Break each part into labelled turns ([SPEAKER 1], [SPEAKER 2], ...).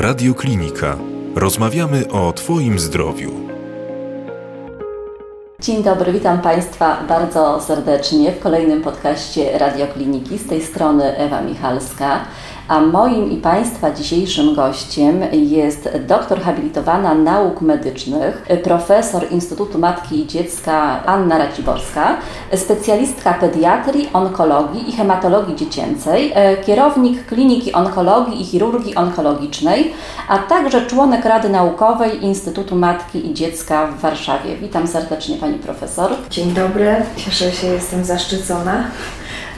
[SPEAKER 1] Radioklinika. Rozmawiamy o Twoim zdrowiu.
[SPEAKER 2] Dzień dobry, witam Państwa bardzo serdecznie w kolejnym podcaście Radiokliniki. Z tej strony Ewa Michalska. A moim i Państwa dzisiejszym gościem jest doktor habilitowana nauk medycznych, profesor Instytutu Matki i Dziecka Anna Raciborska, specjalistka pediatrii, onkologii i hematologii dziecięcej, kierownik Kliniki Onkologii i Chirurgii Onkologicznej, a także członek Rady Naukowej Instytutu Matki i Dziecka w Warszawie. Witam serdecznie Pani Profesor.
[SPEAKER 3] Dzień dobry, cieszę się, jestem zaszczycona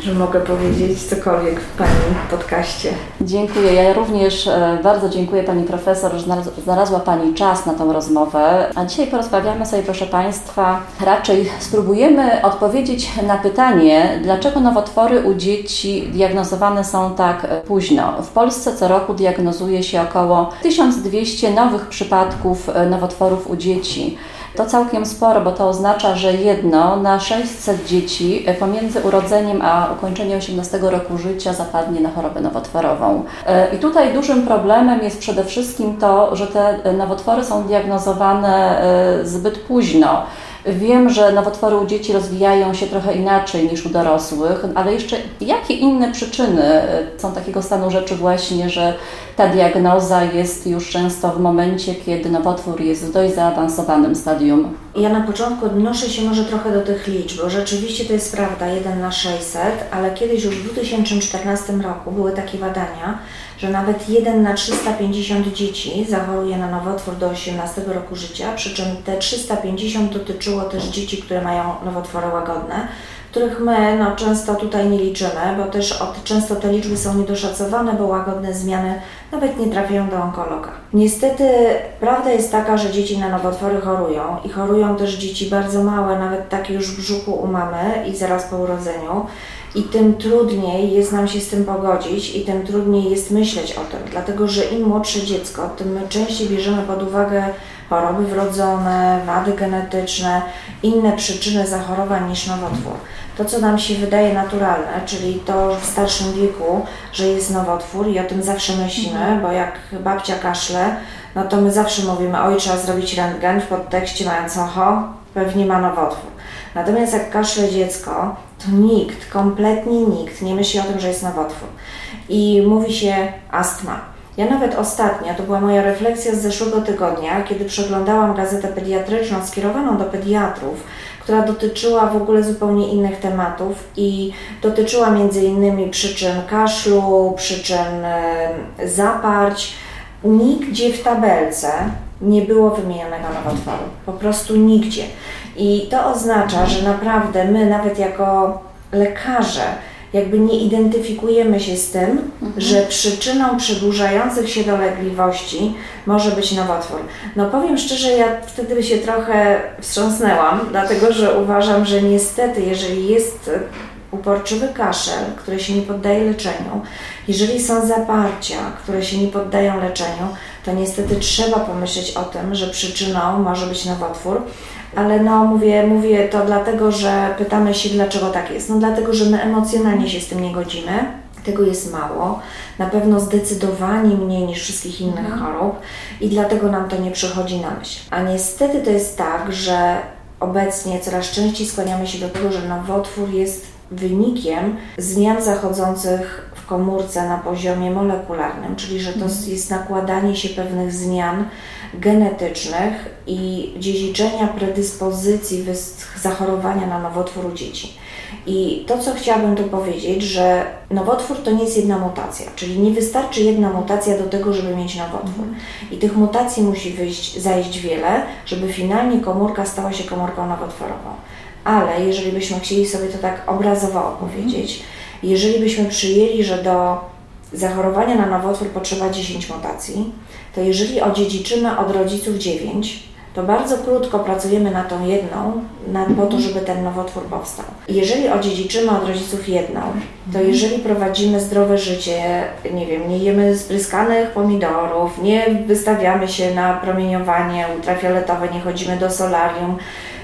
[SPEAKER 3] że mogę powiedzieć cokolwiek w Pani podcaście.
[SPEAKER 2] Dziękuję. Ja również e, bardzo dziękuję Pani Profesor, że znalazła Pani czas na tą rozmowę. A dzisiaj porozmawiamy sobie, proszę Państwa, raczej spróbujemy odpowiedzieć na pytanie, dlaczego nowotwory u dzieci diagnozowane są tak późno. W Polsce co roku diagnozuje się około 1200 nowych przypadków e, nowotworów u dzieci. To całkiem sporo, bo to oznacza, że jedno na 600 dzieci pomiędzy urodzeniem a ukończeniem 18 roku życia zapadnie na chorobę nowotworową. E, I tutaj dużym problemem jest przede wszystkim to, że te nowotwory są diagnozowane e, zbyt późno. Wiem, że nowotwory u dzieci rozwijają się trochę inaczej niż u dorosłych, ale jeszcze jakie inne przyczyny e, są takiego stanu rzeczy właśnie, że ta diagnoza jest już często w momencie, kiedy nowotwór jest w dość zaawansowanym stadium?
[SPEAKER 3] Ja na początku odnoszę się może trochę do tych liczb, bo rzeczywiście to jest prawda, 1 na 600, ale kiedyś już w 2014 roku były takie badania, że nawet 1 na 350 dzieci zachoruje na nowotwór do 18 roku życia, przy czym te 350 dotyczyło też dzieci, które mają nowotwory łagodne, których my no, często tutaj nie liczymy, bo też od, często te liczby są niedoszacowane, bo łagodne zmiany nawet nie trafiają do onkologa. Niestety prawda jest taka, że dzieci na nowotwory chorują i chorują też dzieci bardzo małe, nawet takie już w brzuchu u mamy i zaraz po urodzeniu i tym trudniej jest nam się z tym pogodzić i tym trudniej jest myśleć o tym, dlatego że im młodsze dziecko, tym my częściej bierzemy pod uwagę choroby wrodzone, wady genetyczne, inne przyczyny zachorowań niż nowotwór. To, co nam się wydaje naturalne, czyli to w starszym wieku, że jest nowotwór i o tym zawsze myślimy, mhm. bo jak babcia kaszle, no to my zawsze mówimy, oj, trzeba zrobić rentgen w podtekście mając oho, pewnie ma nowotwór. Natomiast jak kaszle dziecko, to nikt, kompletnie nikt nie myśli o tym, że jest nowotwór. I mówi się astma. Ja nawet ostatnio, to była moja refleksja z zeszłego tygodnia, kiedy przeglądałam gazetę pediatryczną skierowaną do pediatrów, która dotyczyła w ogóle zupełnie innych tematów i dotyczyła innymi przyczyn kaszlu, przyczyn zaparć. Nigdzie w tabelce nie było wymienionego nowotworu. Po prostu nigdzie. I to oznacza, że naprawdę my, nawet jako lekarze, jakby nie identyfikujemy się z tym, mhm. że przyczyną przedłużających się dolegliwości może być nowotwór. No powiem szczerze, ja wtedy się trochę wstrząsnęłam, dlatego że uważam, że niestety, jeżeli jest uporczywy kaszel, który się nie poddaje leczeniu, jeżeli są zaparcia, które się nie poddają leczeniu, to niestety trzeba pomyśleć o tym, że przyczyną może być nowotwór. Ale no mówię, mówię to dlatego, że pytamy się, dlaczego tak jest. No dlatego, że my emocjonalnie się z tym nie godzimy. Tego jest mało, na pewno zdecydowanie mniej niż wszystkich innych mhm. chorób i dlatego nam to nie przychodzi na myśl. A niestety to jest tak, że obecnie coraz częściej skłaniamy się do tego, że nowotwór jest wynikiem zmian zachodzących w komórce na poziomie molekularnym, czyli że to mhm. jest nakładanie się pewnych zmian genetycznych i dziedziczenia predyspozycji zachorowania na nowotwór u dzieci. I to, co chciałabym tu powiedzieć, że nowotwór to nie jest jedna mutacja, czyli nie wystarczy jedna mutacja do tego, żeby mieć nowotwór. I tych mutacji musi wyjść, zajść wiele, żeby finalnie komórka stała się komórką nowotworową. Ale jeżeli byśmy chcieli sobie to tak obrazowo opowiedzieć, jeżeli byśmy przyjęli, że do zachorowania na nowotwór potrzeba 10 mutacji, to jeżeli odziedziczymy od rodziców 9, to bardzo krótko pracujemy na tą jedną, na, po to, żeby ten nowotwór powstał. Jeżeli odziedziczymy od rodziców jedną, to mhm. jeżeli prowadzimy zdrowe życie, nie wiem, nie jemy spryskanych pomidorów, nie wystawiamy się na promieniowanie ultrafioletowe, nie chodzimy do solarium,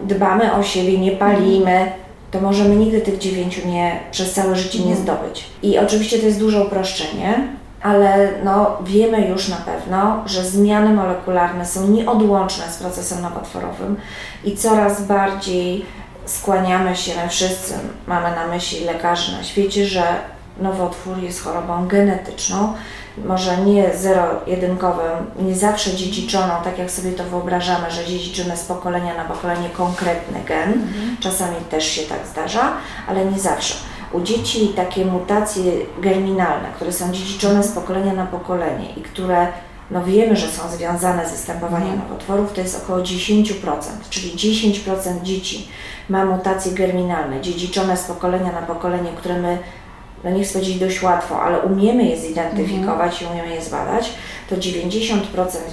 [SPEAKER 3] dbamy o siebie, nie palimy, to możemy nigdy tych dziewięciu nie, przez całe życie nie mhm. zdobyć. I oczywiście to jest duże uproszczenie, ale no, wiemy już na pewno, że zmiany molekularne są nieodłączne z procesem nowotworowym i coraz bardziej skłaniamy się, my wszyscy mamy na myśli lekarzy na świecie, że nowotwór jest chorobą genetyczną, może nie zero-jedynkowym, nie zawsze dziedziczoną, tak jak sobie to wyobrażamy, że dziedziczymy z pokolenia na pokolenie konkretny gen. Mhm. Czasami też się tak zdarza, ale nie zawsze. U dzieci takie mutacje germinalne, które są dziedziczone z pokolenia na pokolenie i które no wiemy, że są związane z występowaniem mhm. nowotworów, to jest około 10%, czyli 10% dzieci ma mutacje germinalne, dziedziczone z pokolenia na pokolenie, które my no nie chcę powiedzieć dość łatwo, ale umiemy je zidentyfikować mhm. i umiemy je zbadać, to 90%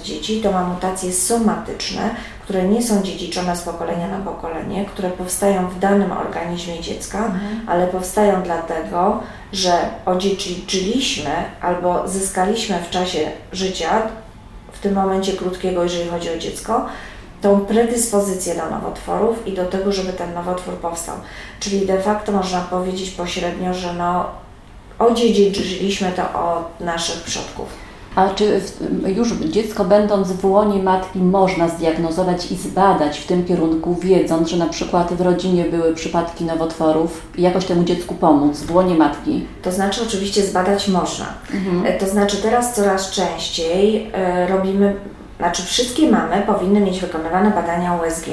[SPEAKER 3] dzieci to ma mutacje somatyczne, które nie są dziedziczone z pokolenia na pokolenie, które powstają w danym organizmie dziecka, mhm. ale powstają dlatego, że odziedziczyliśmy albo zyskaliśmy w czasie życia, w tym momencie krótkiego, jeżeli chodzi o dziecko, tą predyspozycję do nowotworów i do tego, żeby ten nowotwór powstał. Czyli de facto można powiedzieć pośrednio, że no, odziedziczyliśmy to od naszych przodków.
[SPEAKER 2] A czy już dziecko będąc w łonie matki można zdiagnozować i zbadać w tym kierunku, wiedząc, że na przykład w rodzinie były przypadki nowotworów i jakoś temu dziecku pomóc w łonie matki?
[SPEAKER 3] To znaczy oczywiście zbadać można. Mhm. E, to znaczy teraz coraz częściej e, robimy znaczy wszystkie mamy powinny mieć wykonywane badania USG.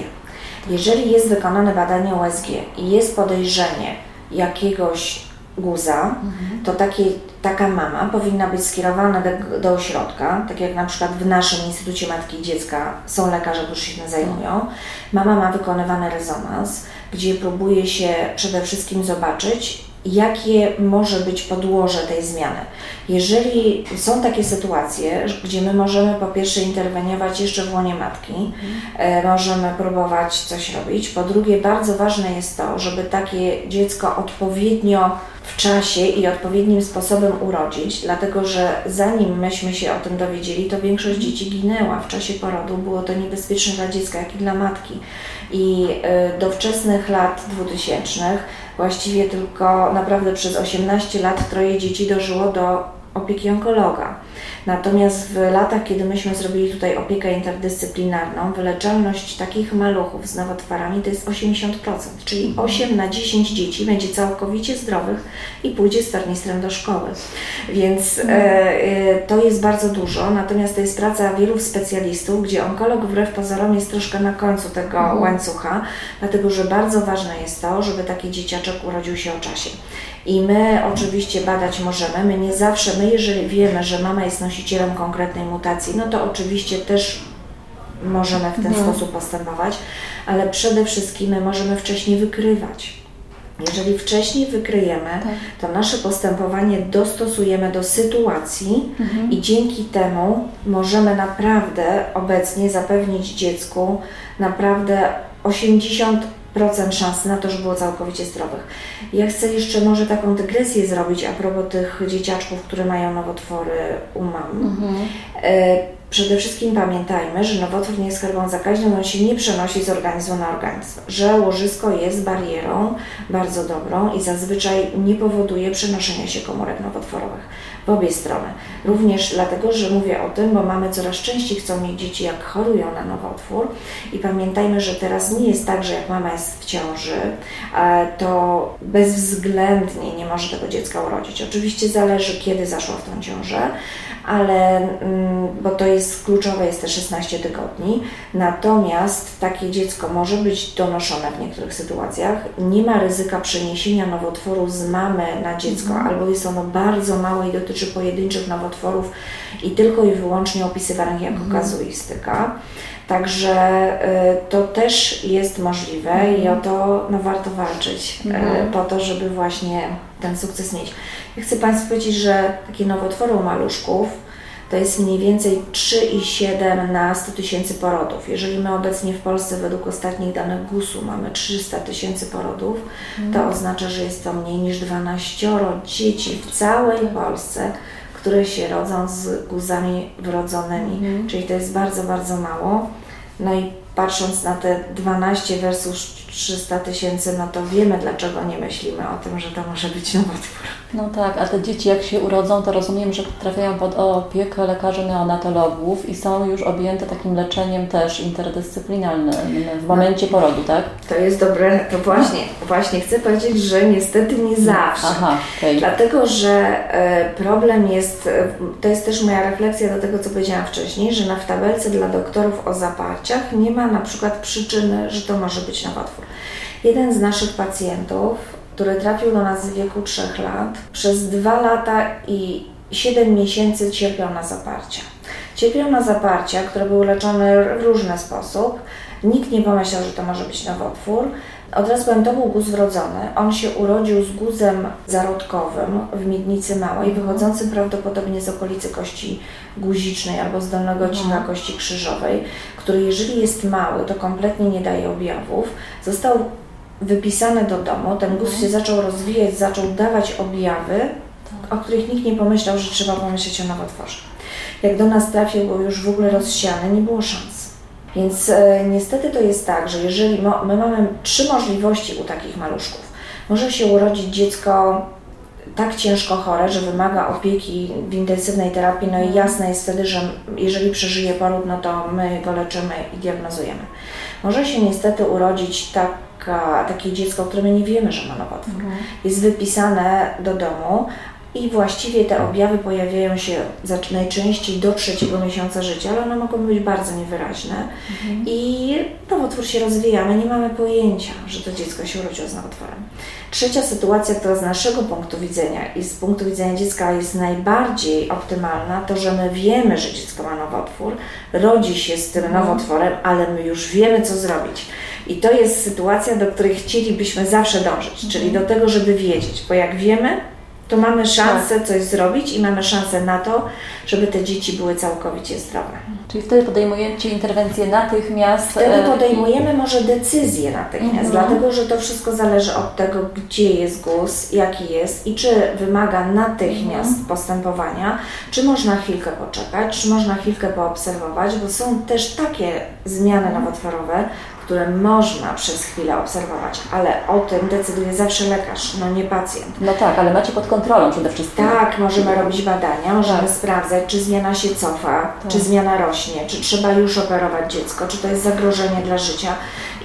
[SPEAKER 3] Jeżeli jest wykonane badanie USG i jest podejrzenie jakiegoś guza, mhm. to takie, taka mama powinna być skierowana do, do, ośrodka, tak jak na przykład w naszym Instytucie Matki i Dziecka są lekarze, którzy się tym zajmują. Mama ma wykonywany rezonans, gdzie próbuje się przede wszystkim zobaczyć, jakie może być podłoże tej zmiany. Jeżeli są takie sytuacje, gdzie my możemy po pierwsze interweniować jeszcze w łonie matki, mhm. możemy próbować coś robić. Po drugie, bardzo ważne jest to, żeby takie dziecko odpowiednio w czasie i odpowiednim sposobem urodzić, dlatego że zanim myśmy się o tym dowiedzieli, to większość dzieci ginęła w czasie porodu. Było to niebezpieczne dla dziecka, jak i dla matki. I y, do wczesnych lat 2000 właściwie tylko naprawdę przez 18 lat troje dzieci dożyło do opieki onkologa. Natomiast w latach, kiedy myśmy zrobili tutaj opiekę interdyscyplinarną, wyleczalność takich maluchów z nowotworami to jest 80%, czyli 8 mhm. na 10 dzieci będzie całkowicie zdrowych i pójdzie z tornistrem do szkoły. Więc e, e, to jest bardzo dużo, natomiast to jest praca wielu specjalistów, gdzie onkolog wbrew pozorom jest troszkę na końcu tego mhm. łańcucha, dlatego że bardzo ważne jest to, żeby taki dzieciaczek urodził się o czasie. I my oczywiście badać możemy, my nie zawsze, my jeżeli wiemy, że mama jest nosicielem konkretnej mutacji, no to oczywiście też możemy w ten mhm. sposób postępować, ale przede wszystkim my możemy wcześniej wykrywać. Jeżeli wcześniej wykryjemy, tak. to nasze postępowanie dostosujemy do sytuacji mhm. i dzięki temu możemy naprawdę obecnie zapewnić dziecku naprawdę 80 procent szans na to, że było całkowicie zdrowych. Ja chcę jeszcze może taką dygresję zrobić a propos tych dzieciaczków, które mają nowotwory u mam. Mhm. E, przede wszystkim pamiętajmy, że nowotwór nie jest chorobą zakaźną, on się nie przenosi z organizmu na organizm, że łożysko jest barierą bardzo dobrą i zazwyczaj nie powoduje przenoszenia się komórek nowotworowych w obie strony. Również dlatego, że mówię o tym, bo mamy coraz częściej chcą mieć dzieci, jak chorują na nowotwór i pamiętajmy, że teraz nie jest tak, że jak mama jest w ciąży, to bezwzględnie nie może tego dziecka urodzić. Oczywiście zależy, kiedy zaszła w tą ciążę, ale mm, bo to jest kluczowe, jest te 16 tygodni. Natomiast takie dziecko może być donoszone w niektórych sytuacjach. Nie ma ryzyka przeniesienia nowotworu z mamy na dziecko, mhm. albo jest ono bardzo małe i dotyczy pojedynczych nowotworów i tylko i wyłącznie opisywanych jako mhm. kazuistyka. Także y, to też jest możliwe i o to no, warto walczyć y, mhm. po to, żeby właśnie ten sukces mieć. Ja chcę Państwu powiedzieć, że takie nowotwory u maluszków to jest mniej więcej 3,7 na 100 tysięcy porodów. Jeżeli my obecnie w Polsce według ostatnich danych GUS-u mamy 300 tysięcy porodów, to mhm. oznacza, że jest to mniej niż 12 dzieci w całej Polsce, które się rodzą z guzami wrodzonymi, mhm. czyli to jest bardzo, bardzo mało. No i patrząc na te 12 versus 300 tysięcy, no to wiemy, dlaczego nie myślimy o tym, że to może być nowotwór.
[SPEAKER 2] No tak, a te dzieci jak się urodzą, to rozumiem, że trafiają pod opiekę lekarzy neonatologów i są już objęte takim leczeniem też interdyscyplinarnym w momencie porodu, tak?
[SPEAKER 3] To jest dobre, to właśnie, właśnie chcę powiedzieć, że niestety nie zawsze.
[SPEAKER 2] Aha, okay.
[SPEAKER 3] Dlatego, że e, problem jest, e, to jest też moja refleksja do tego, co powiedziałam wcześniej, że na w tabelce dla doktorów o zaparciach nie ma na przykład przyczyny, że to może być nowotwór. Jeden z naszych pacjentów, który trafił do nas w wieku 3 lat, przez 2 lata i 7 miesięcy cierpiał na zaparcia. Cierpiał na zaparcia, które były leczone w różny sposób. Nikt nie pomyślał, że to może być nowotwór. Od razu powiem, to był guz wrodzony. On się urodził z guzem zarodkowym w miednicy małej, wychodzącym prawdopodobnie z okolicy kości guzicznej albo z dolnego odcinka mhm. kości krzyżowej, który jeżeli jest mały, to kompletnie nie daje objawów. Został wypisany do domu, ten guz mhm. się zaczął rozwijać, zaczął dawać objawy, tak. o których nikt nie pomyślał, że trzeba pomyśleć o nowotworze. Jak do nas trafił, był już w ogóle rozsiany, nie było szans. Więc e, niestety to jest tak, że jeżeli mo, my mamy trzy możliwości u takich maluszków. Może się urodzić dziecko tak ciężko chore, że wymaga opieki w intensywnej terapii, no i mhm. jasne jest wtedy, że jeżeli przeżyje poród, no to my go leczymy i diagnozujemy. Może się niestety urodzić taka, takie dziecko, które my nie wiemy, że ma nowotwór. Mhm. Jest wypisane do domu, i właściwie te objawy pojawiają się najczęściej do trzeciego miesiąca życia, ale one mogą być bardzo niewyraźne. Mhm. I nowotwór się rozwija, my nie mamy pojęcia, że to dziecko się urodziło z nowotworem. Trzecia sytuacja, która z naszego punktu widzenia i z punktu widzenia dziecka jest najbardziej optymalna, to że my wiemy, że dziecko ma nowotwór, rodzi się z tym mhm. nowotworem, ale my już wiemy, co zrobić. I to jest sytuacja, do której chcielibyśmy zawsze dążyć, czyli mhm. do tego, żeby wiedzieć, bo jak wiemy, to mamy szansę tak. coś zrobić i mamy szansę na to, żeby te dzieci były całkowicie zdrowe.
[SPEAKER 2] Czyli wtedy podejmujecie interwencję natychmiast?
[SPEAKER 3] Wtedy e, podejmujemy może decyzję natychmiast, mhm. dlatego że to wszystko zależy od tego, gdzie jest guz, jaki jest i czy wymaga natychmiast mhm. postępowania, czy można chwilkę poczekać, czy można chwilkę poobserwować, bo są też takie zmiany nowotworowe, które można przez chwilę obserwować, ale o tym decyduje zawsze lekarz, no nie pacjent.
[SPEAKER 2] No tak, ale macie pod kontrolą przede wszystkim.
[SPEAKER 3] Tak, możemy robić badania, możemy tak. sprawdzać, czy zmiana się cofa, tak. czy zmiana rośnie, czy trzeba już operować dziecko, czy to jest zagrożenie dla życia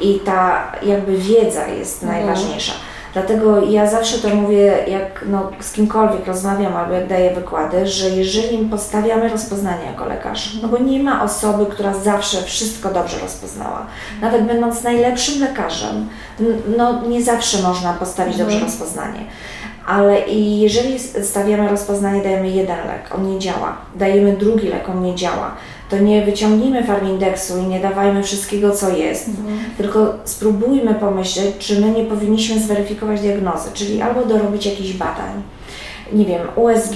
[SPEAKER 3] i ta jakby wiedza jest mhm. najważniejsza. Dlatego ja zawsze to mówię, jak no, z kimkolwiek rozmawiam albo jak daję wykłady, że jeżeli postawiamy rozpoznanie jako lekarz, no bo nie ma osoby, która zawsze wszystko dobrze rozpoznała. Nawet będąc najlepszym lekarzem, no nie zawsze można postawić dobrze mhm. rozpoznanie. Ale i jeżeli stawiamy rozpoznanie, dajemy jeden lek, on nie działa. Dajemy drugi lek, on nie działa to nie wyciągnijmy farmindeksu i nie dawajmy wszystkiego, co jest, mhm. tylko spróbujmy pomyśleć, czy my nie powinniśmy zweryfikować diagnozy, czyli albo dorobić jakichś badań, nie wiem, USG,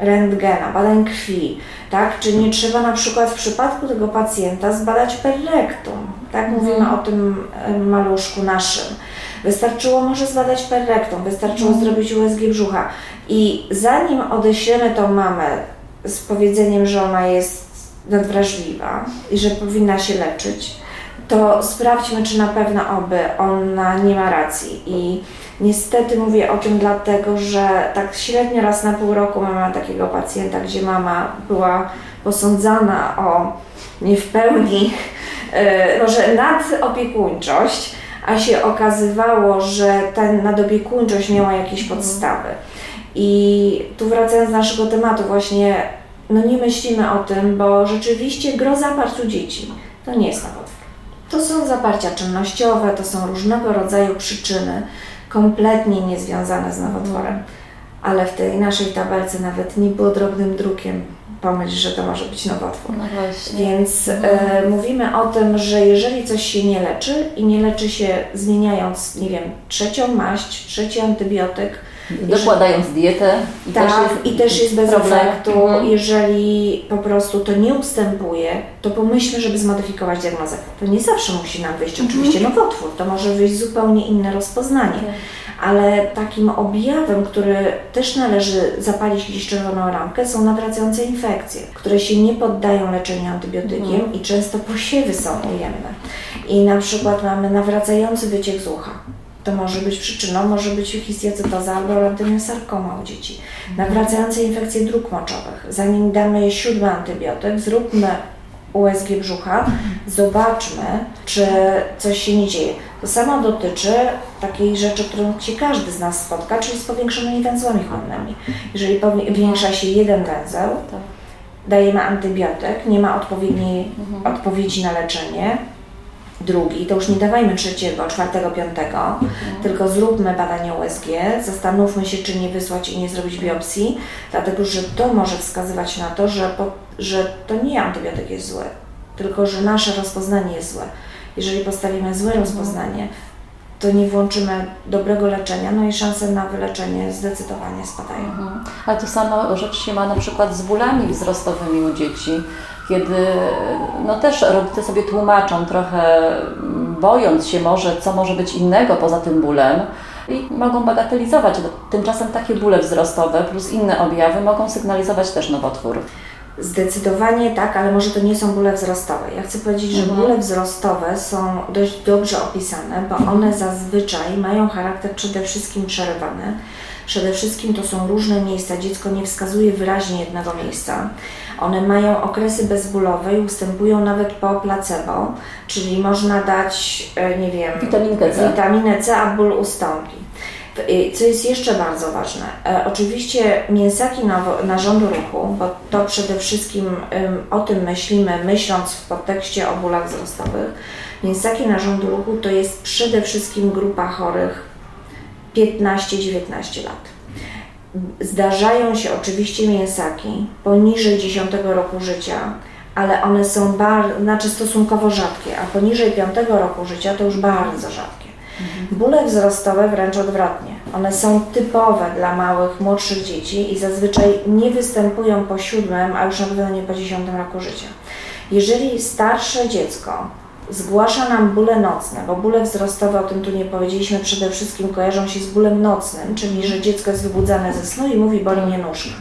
[SPEAKER 3] rentgena, badań krwi, tak? Czy nie trzeba na przykład w przypadku tego pacjenta zbadać perrektum, tak? Mhm. Mówimy o tym maluszku naszym. Wystarczyło może zbadać perrektum, wystarczyło mhm. zrobić USG brzucha i zanim odeślemy tą mamę z powiedzeniem, że ona jest nadwrażliwa i że powinna się leczyć, to sprawdźmy, czy na pewno oby ona nie ma racji. I niestety mówię o tym dlatego, że tak średnio raz na pół roku mamy takiego pacjenta, gdzie mama była posądzana o nie w pełni, może e, nadopiekuńczość, a się okazywało, że ta nadopiekuńczość miała jakieś podstawy. I tu wracając do naszego tematu, właśnie no nie myślimy o tym, bo rzeczywiście gro zaparć u dzieci to nie jest nowotwór. To są zaparcia czynnościowe, to są różnego rodzaju przyczyny, kompletnie niezwiązane z nowotworem. Ale w tej naszej tabelce nawet nie było drobnym drukiem pomyśl, że to może być nowotwór.
[SPEAKER 2] No
[SPEAKER 3] Więc e, mówimy o tym, że jeżeli coś się nie leczy i nie leczy się zmieniając, nie wiem, trzecią maść, trzeci antybiotyk,
[SPEAKER 2] dokładając dietę.
[SPEAKER 3] I tak, też jest, i też jest bez problem. efektu. Mhm. Jeżeli po prostu to nie ustępuje, to pomyślmy, żeby zmodyfikować diagnozę. To nie zawsze musi nam wyjść mhm. oczywiście nowotwór, to może wyjść zupełnie inne rozpoznanie. Ale takim objawem, który też należy zapalić gdzieś czerwoną ramkę, są nawracające infekcje, które się nie poddają leczeniu antybiotykiem mhm. i często posiewy są ujemne. I na przykład mamy nawracający wyciek z ucha to może być przyczyną, może być histiocytoza albo sarkoma u dzieci. Nawracające infekcje dróg moczowych. Zanim damy siódmy antybiotyk, zróbmy USG brzucha, zobaczmy, czy coś się nie dzieje. To samo dotyczy takiej rzeczy, którą się każdy z nas spotka, czyli z powiększonymi węzłami chłonnymi. Jeżeli powiększa się jeden węzeł, tak. dajemy antybiotyk, nie ma odpowiedniej mhm. odpowiedzi na leczenie, drugi, to już nie dawajmy trzeciego, czwartego, piątego, mhm. tylko zróbmy badanie USG, zastanówmy się, czy nie wysłać i nie zrobić biopsji, dlatego że to może wskazywać na to, że, po, że to nie antybiotyk jest zły, tylko że nasze rozpoznanie jest złe. Jeżeli postawimy złe mhm. rozpoznanie, to nie włączymy dobrego leczenia, no i szanse na wyleczenie zdecydowanie spadają. Mhm.
[SPEAKER 2] Ale to samo rzecz się ma na przykład z bólami wzrostowymi u dzieci kiedy no też rodzice sobie tłumaczą trochę, bojąc się może, co może być innego poza tym bólem i mogą bagatelizować. Tymczasem takie bóle wzrostowe plus inne objawy mogą sygnalizować też nowotwór.
[SPEAKER 3] Zdecydowanie tak, ale może to nie są bóle wzrostowe. Ja chcę powiedzieć, że mhm. bóle wzrostowe są dość dobrze opisane, bo one zazwyczaj mają charakter przede wszystkim przerywany. Przede wszystkim to są różne miejsca. Dziecko nie wskazuje wyraźnie jednego miejsca. One mają okresy bezbólowe i ustępują nawet po placebo, czyli można dać, e, nie wiem,
[SPEAKER 2] witaminkę C,
[SPEAKER 3] witaminę C a ból ustąpi. Co jest jeszcze bardzo ważne, e, oczywiście mięsaki narządu ruchu, bo to przede wszystkim o tym myślimy, myśląc w kontekście o bólach wzrostowych. Mięsaki narządu ruchu to jest przede wszystkim grupa chorych 15-19 lat. Zdarzają się oczywiście mięsaki poniżej 10 roku życia, ale one są bardzo, znaczy stosunkowo rzadkie, a poniżej 5 roku życia to już bardzo rzadkie. Bóle wzrostowe wręcz odwrotnie. One są typowe dla małych, młodszych dzieci i zazwyczaj nie występują po siódmym, a już na pewno nie po dziesiątym roku życia. Jeżeli starsze dziecko zgłasza nam bóle nocne, bo bóle wzrostowe, o tym tu nie powiedzieliśmy, przede wszystkim kojarzą się z bólem nocnym, czyli że dziecko jest wybudzane ze snu i mówi boli mnie nóżka.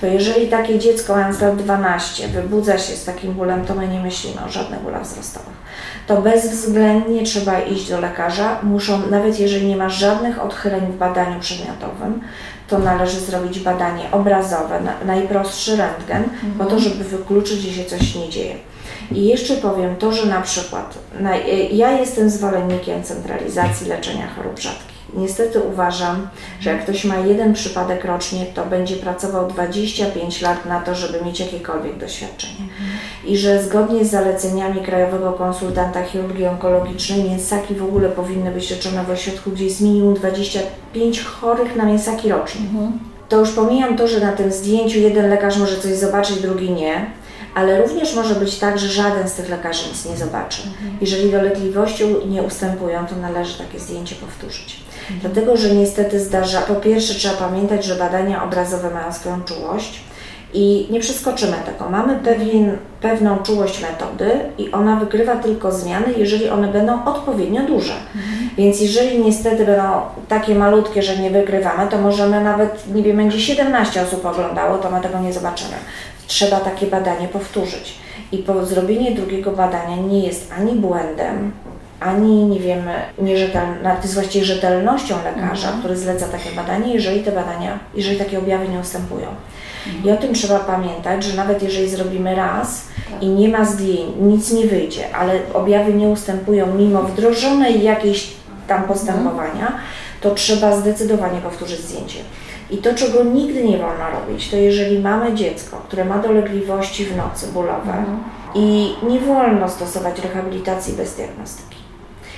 [SPEAKER 3] To jeżeli takie dziecko mając lat 12 wybudza się z takim bólem, to my nie myślimy o żadnych bólach wzrostowych. To bezwzględnie trzeba iść do lekarza. Muszą, nawet jeżeli nie ma żadnych odchyleń w badaniu przedmiotowym, to należy zrobić badanie obrazowe, najprostszy rentgen, po to, żeby wykluczyć, że się coś nie dzieje. I jeszcze powiem to, że na przykład na, ja jestem zwolennikiem centralizacji leczenia chorób rzadkich. Niestety uważam, że jak ktoś ma jeden przypadek rocznie, to będzie pracował 25 lat na to, żeby mieć jakiekolwiek doświadczenie. I że zgodnie z zaleceniami Krajowego Konsultanta Chirurgii Onkologicznej mięsaki w ogóle powinny być leczone w ośrodku, gdzie jest minimum 25 chorych na mięsaki rocznie. To już pomijam to, że na tym zdjęciu jeden lekarz może coś zobaczyć, drugi nie ale również może być tak, że żaden z tych lekarzy nic nie zobaczy. Mhm. Jeżeli dolegliwości nie ustępują, to należy takie zdjęcie powtórzyć. Mhm. Dlatego, że niestety zdarza, po pierwsze trzeba pamiętać, że badania obrazowe mają swoją czułość, i nie przeskoczymy tego. Mamy pewien, pewną czułość metody i ona wykrywa tylko zmiany, jeżeli one będą odpowiednio duże. Mhm. Więc jeżeli niestety będą takie malutkie, że nie wykrywamy, to możemy nawet, nie wiem, będzie 17 osób oglądało, to my tego nie zobaczymy trzeba takie badanie powtórzyć. I po zrobienie drugiego badania nie jest ani błędem, ani nie wiemy, nierzetelna, to jest właściwie rzetelnością lekarza, mhm. który zleca takie badanie, jeżeli te badania, jeżeli takie objawy nie ustępują. I o tym trzeba pamiętać, że nawet jeżeli zrobimy raz tak. i nie ma zdjęć, nic nie wyjdzie, ale objawy nie ustępują mimo wdrożonej jakiejś tam postępowania, mhm. to trzeba zdecydowanie powtórzyć zdjęcie. I to, czego nigdy nie wolno robić, to jeżeli mamy dziecko, które ma dolegliwości w nocy bólowe mhm. i nie wolno stosować rehabilitacji bez diagnostyki.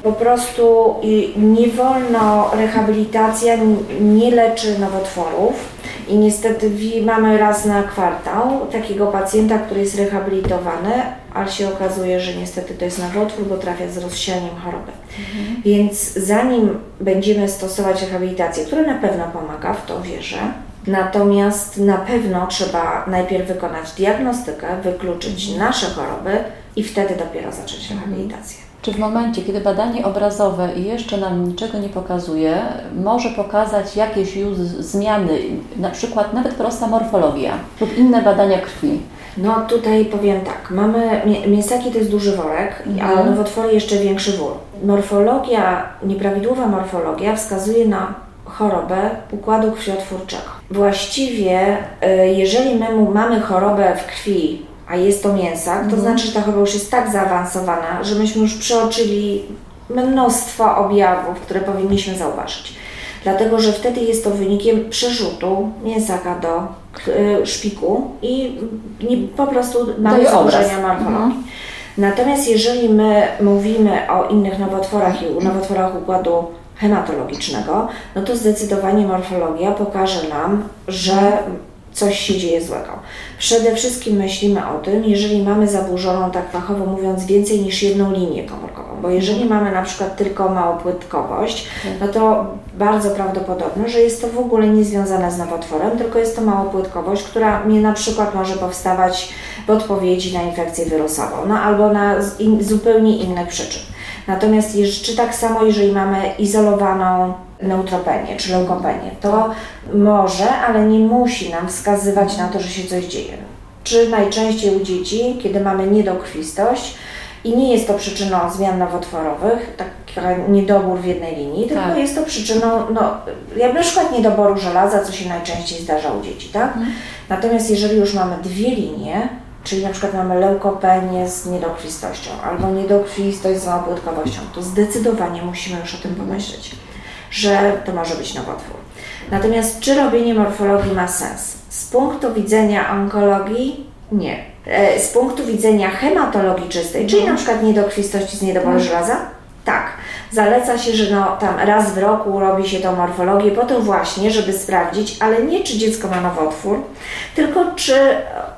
[SPEAKER 3] Po prostu nie wolno, rehabilitacja nie leczy nowotworów i niestety mamy raz na kwartał takiego pacjenta, który jest rehabilitowany, ale się okazuje, że niestety to jest nowotwór, bo trafia z rozsianiem choroby. Mhm. Więc zanim będziemy stosować rehabilitację, która na pewno pomaga, w to wierzę, natomiast na pewno trzeba najpierw wykonać diagnostykę, wykluczyć nasze choroby i wtedy dopiero zacząć rehabilitację.
[SPEAKER 2] Czy w momencie, kiedy badanie obrazowe jeszcze nam niczego nie pokazuje, może pokazać jakieś już zmiany, na przykład nawet prosta morfologia lub inne badania krwi?
[SPEAKER 3] No tutaj powiem tak, mamy, mięsaki to jest duży worek, mhm. a nowotwory jeszcze większy wór. Morfologia, nieprawidłowa morfologia wskazuje na chorobę układu krwiotwórczego. Właściwie, y, jeżeli my mamy chorobę w krwi, a jest to mięsak, to mhm. znaczy, że ta choroba już jest tak zaawansowana, że myśmy już przeoczyli mnóstwo objawów, które powinniśmy zauważyć. Dlatego, że wtedy jest to wynikiem przerzutu mięsaka do y, szpiku i nie, po prostu mamy zaburzenia morfologii. Mhm. Natomiast jeżeli my mówimy o innych nowotworach i nowotworach układu hematologicznego, no to zdecydowanie morfologia pokaże nam, że coś się dzieje złego. Przede wszystkim myślimy o tym, jeżeli mamy zaburzoną, tak fachowo mówiąc, więcej niż jedną linię komórkową, bo jeżeli mamy na przykład tylko małopłytkowość, no to bardzo prawdopodobne, że jest to w ogóle niezwiązane z nowotworem, tylko jest to małopłytkowość, która mnie na przykład może powstawać w odpowiedzi na infekcję wirusową, no albo na in, zupełnie innych przyczyn. Natomiast czy tak samo, jeżeli mamy izolowaną neutropenię czy leukopenię, to może, ale nie musi nam wskazywać na to, że się coś dzieje. Czy najczęściej u dzieci, kiedy mamy niedokrwistość i nie jest to przyczyną zmian nowotworowych, taki niedobór w jednej linii, tylko tak. jest to przyczyną, no, jak na przykład niedoboru żelaza, co się najczęściej zdarza u dzieci, tak? Mhm. Natomiast jeżeli już mamy dwie linie, czyli na przykład mamy leukopenię z niedokrwistością albo niedokrwistość z małopłytkowością, to zdecydowanie musimy już o tym pomyśleć, że to może być nowotwór. Natomiast czy robienie morfologii ma sens? Z punktu widzenia onkologii nie. E, z punktu widzenia hematologii czystej, czyli na przykład niedokrwistości z niedoboru mhm. żelaza, tak. Zaleca się, że no, tam raz w roku robi się tą morfologię po to właśnie, żeby sprawdzić, ale nie czy dziecko ma nowotwór, tylko czy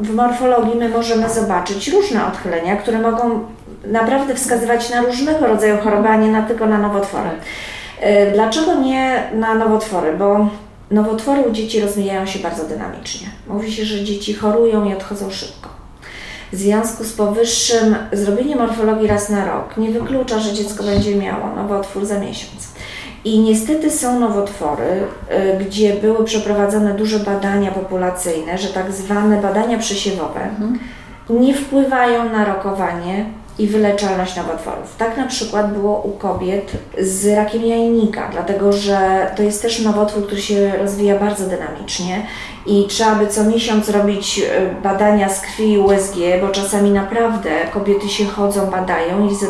[SPEAKER 3] w morfologii my możemy zobaczyć różne odchylenia, które mogą naprawdę wskazywać na różnego rodzaju choroby, a nie na, tylko na nowotwory. E, dlaczego nie na nowotwory? Bo nowotwory u dzieci rozwijają się bardzo dynamicznie. Mówi się, że dzieci chorują i odchodzą szybko. W związku z powyższym zrobienie morfologii raz na rok nie wyklucza, że dziecko będzie miało nowotwór za miesiąc. I niestety są nowotwory, y, gdzie były przeprowadzone duże badania populacyjne, że tak zwane badania przesiewowe mhm. nie wpływają na rokowanie i wyleczalność nowotworów. Tak na przykład było u kobiet z rakiem jajnika, dlatego że to jest też nowotwór, który się rozwija bardzo dynamicznie i trzeba by co miesiąc robić e, badania z krwi i USG, bo czasami naprawdę kobiety się chodzą, badają i jest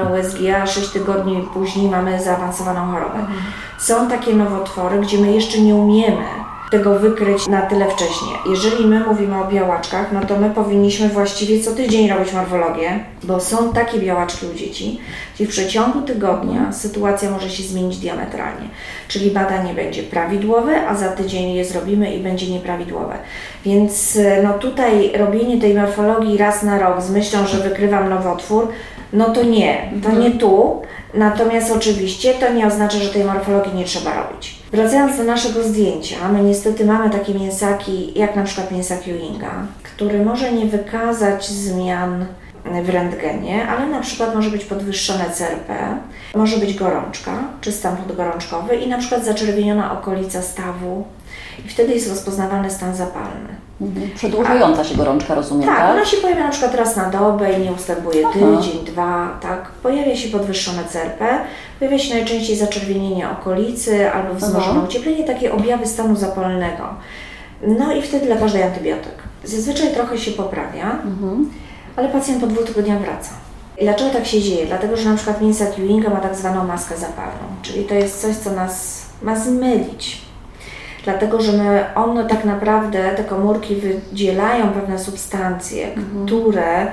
[SPEAKER 3] USG, a 6 tygodni później mamy zaawansowaną chorobę. Mhm. Są takie nowotwory, gdzie my jeszcze nie umiemy tego wykryć na tyle wcześnie. Jeżeli my mówimy o białaczkach, no to my powinniśmy właściwie co tydzień robić morfologię, bo są takie białaczki u dzieci, gdzie w przeciągu tygodnia sytuacja może się zmienić diametralnie. Czyli badanie będzie prawidłowe, a za tydzień je zrobimy i będzie nieprawidłowe. Więc no tutaj robienie tej morfologii raz na rok z myślą, że wykrywam nowotwór, no to nie, to nie tu. Natomiast oczywiście to nie oznacza, że tej morfologii nie trzeba robić. Wracając do naszego zdjęcia, my niestety mamy takie mięsaki, jak na przykład mięsak Ewinga, który może nie wykazać zmian w rentgenie, ale na przykład może być podwyższone CRP, może być gorączka, czy stan podgorączkowy i na przykład zaczerwieniona okolica stawu i wtedy jest rozpoznawalny stan zapalny.
[SPEAKER 2] Przedłużająca się gorączka, rozumiem, tak?
[SPEAKER 3] Tak, ona się pojawia na przykład raz na dobę i nie ustępuje Aha. tydzień, dwa, tak? Pojawia się podwyższone CRP, pojawia się najczęściej zaczerwienienie okolicy albo wzmożone ucieplenie, takie objawy stanu zapalnego. No i wtedy lekarz antybiotyk. Zazwyczaj trochę się poprawia, mhm. ale pacjent po dwóch tygodniach wraca. I dlaczego tak się dzieje? Dlatego, że na przykład mięsa Ewinga ma tak zwaną maskę zapalną, czyli to jest coś, co nas ma zmylić dlatego że my, one tak naprawdę, te komórki wydzielają pewne substancje, mhm. które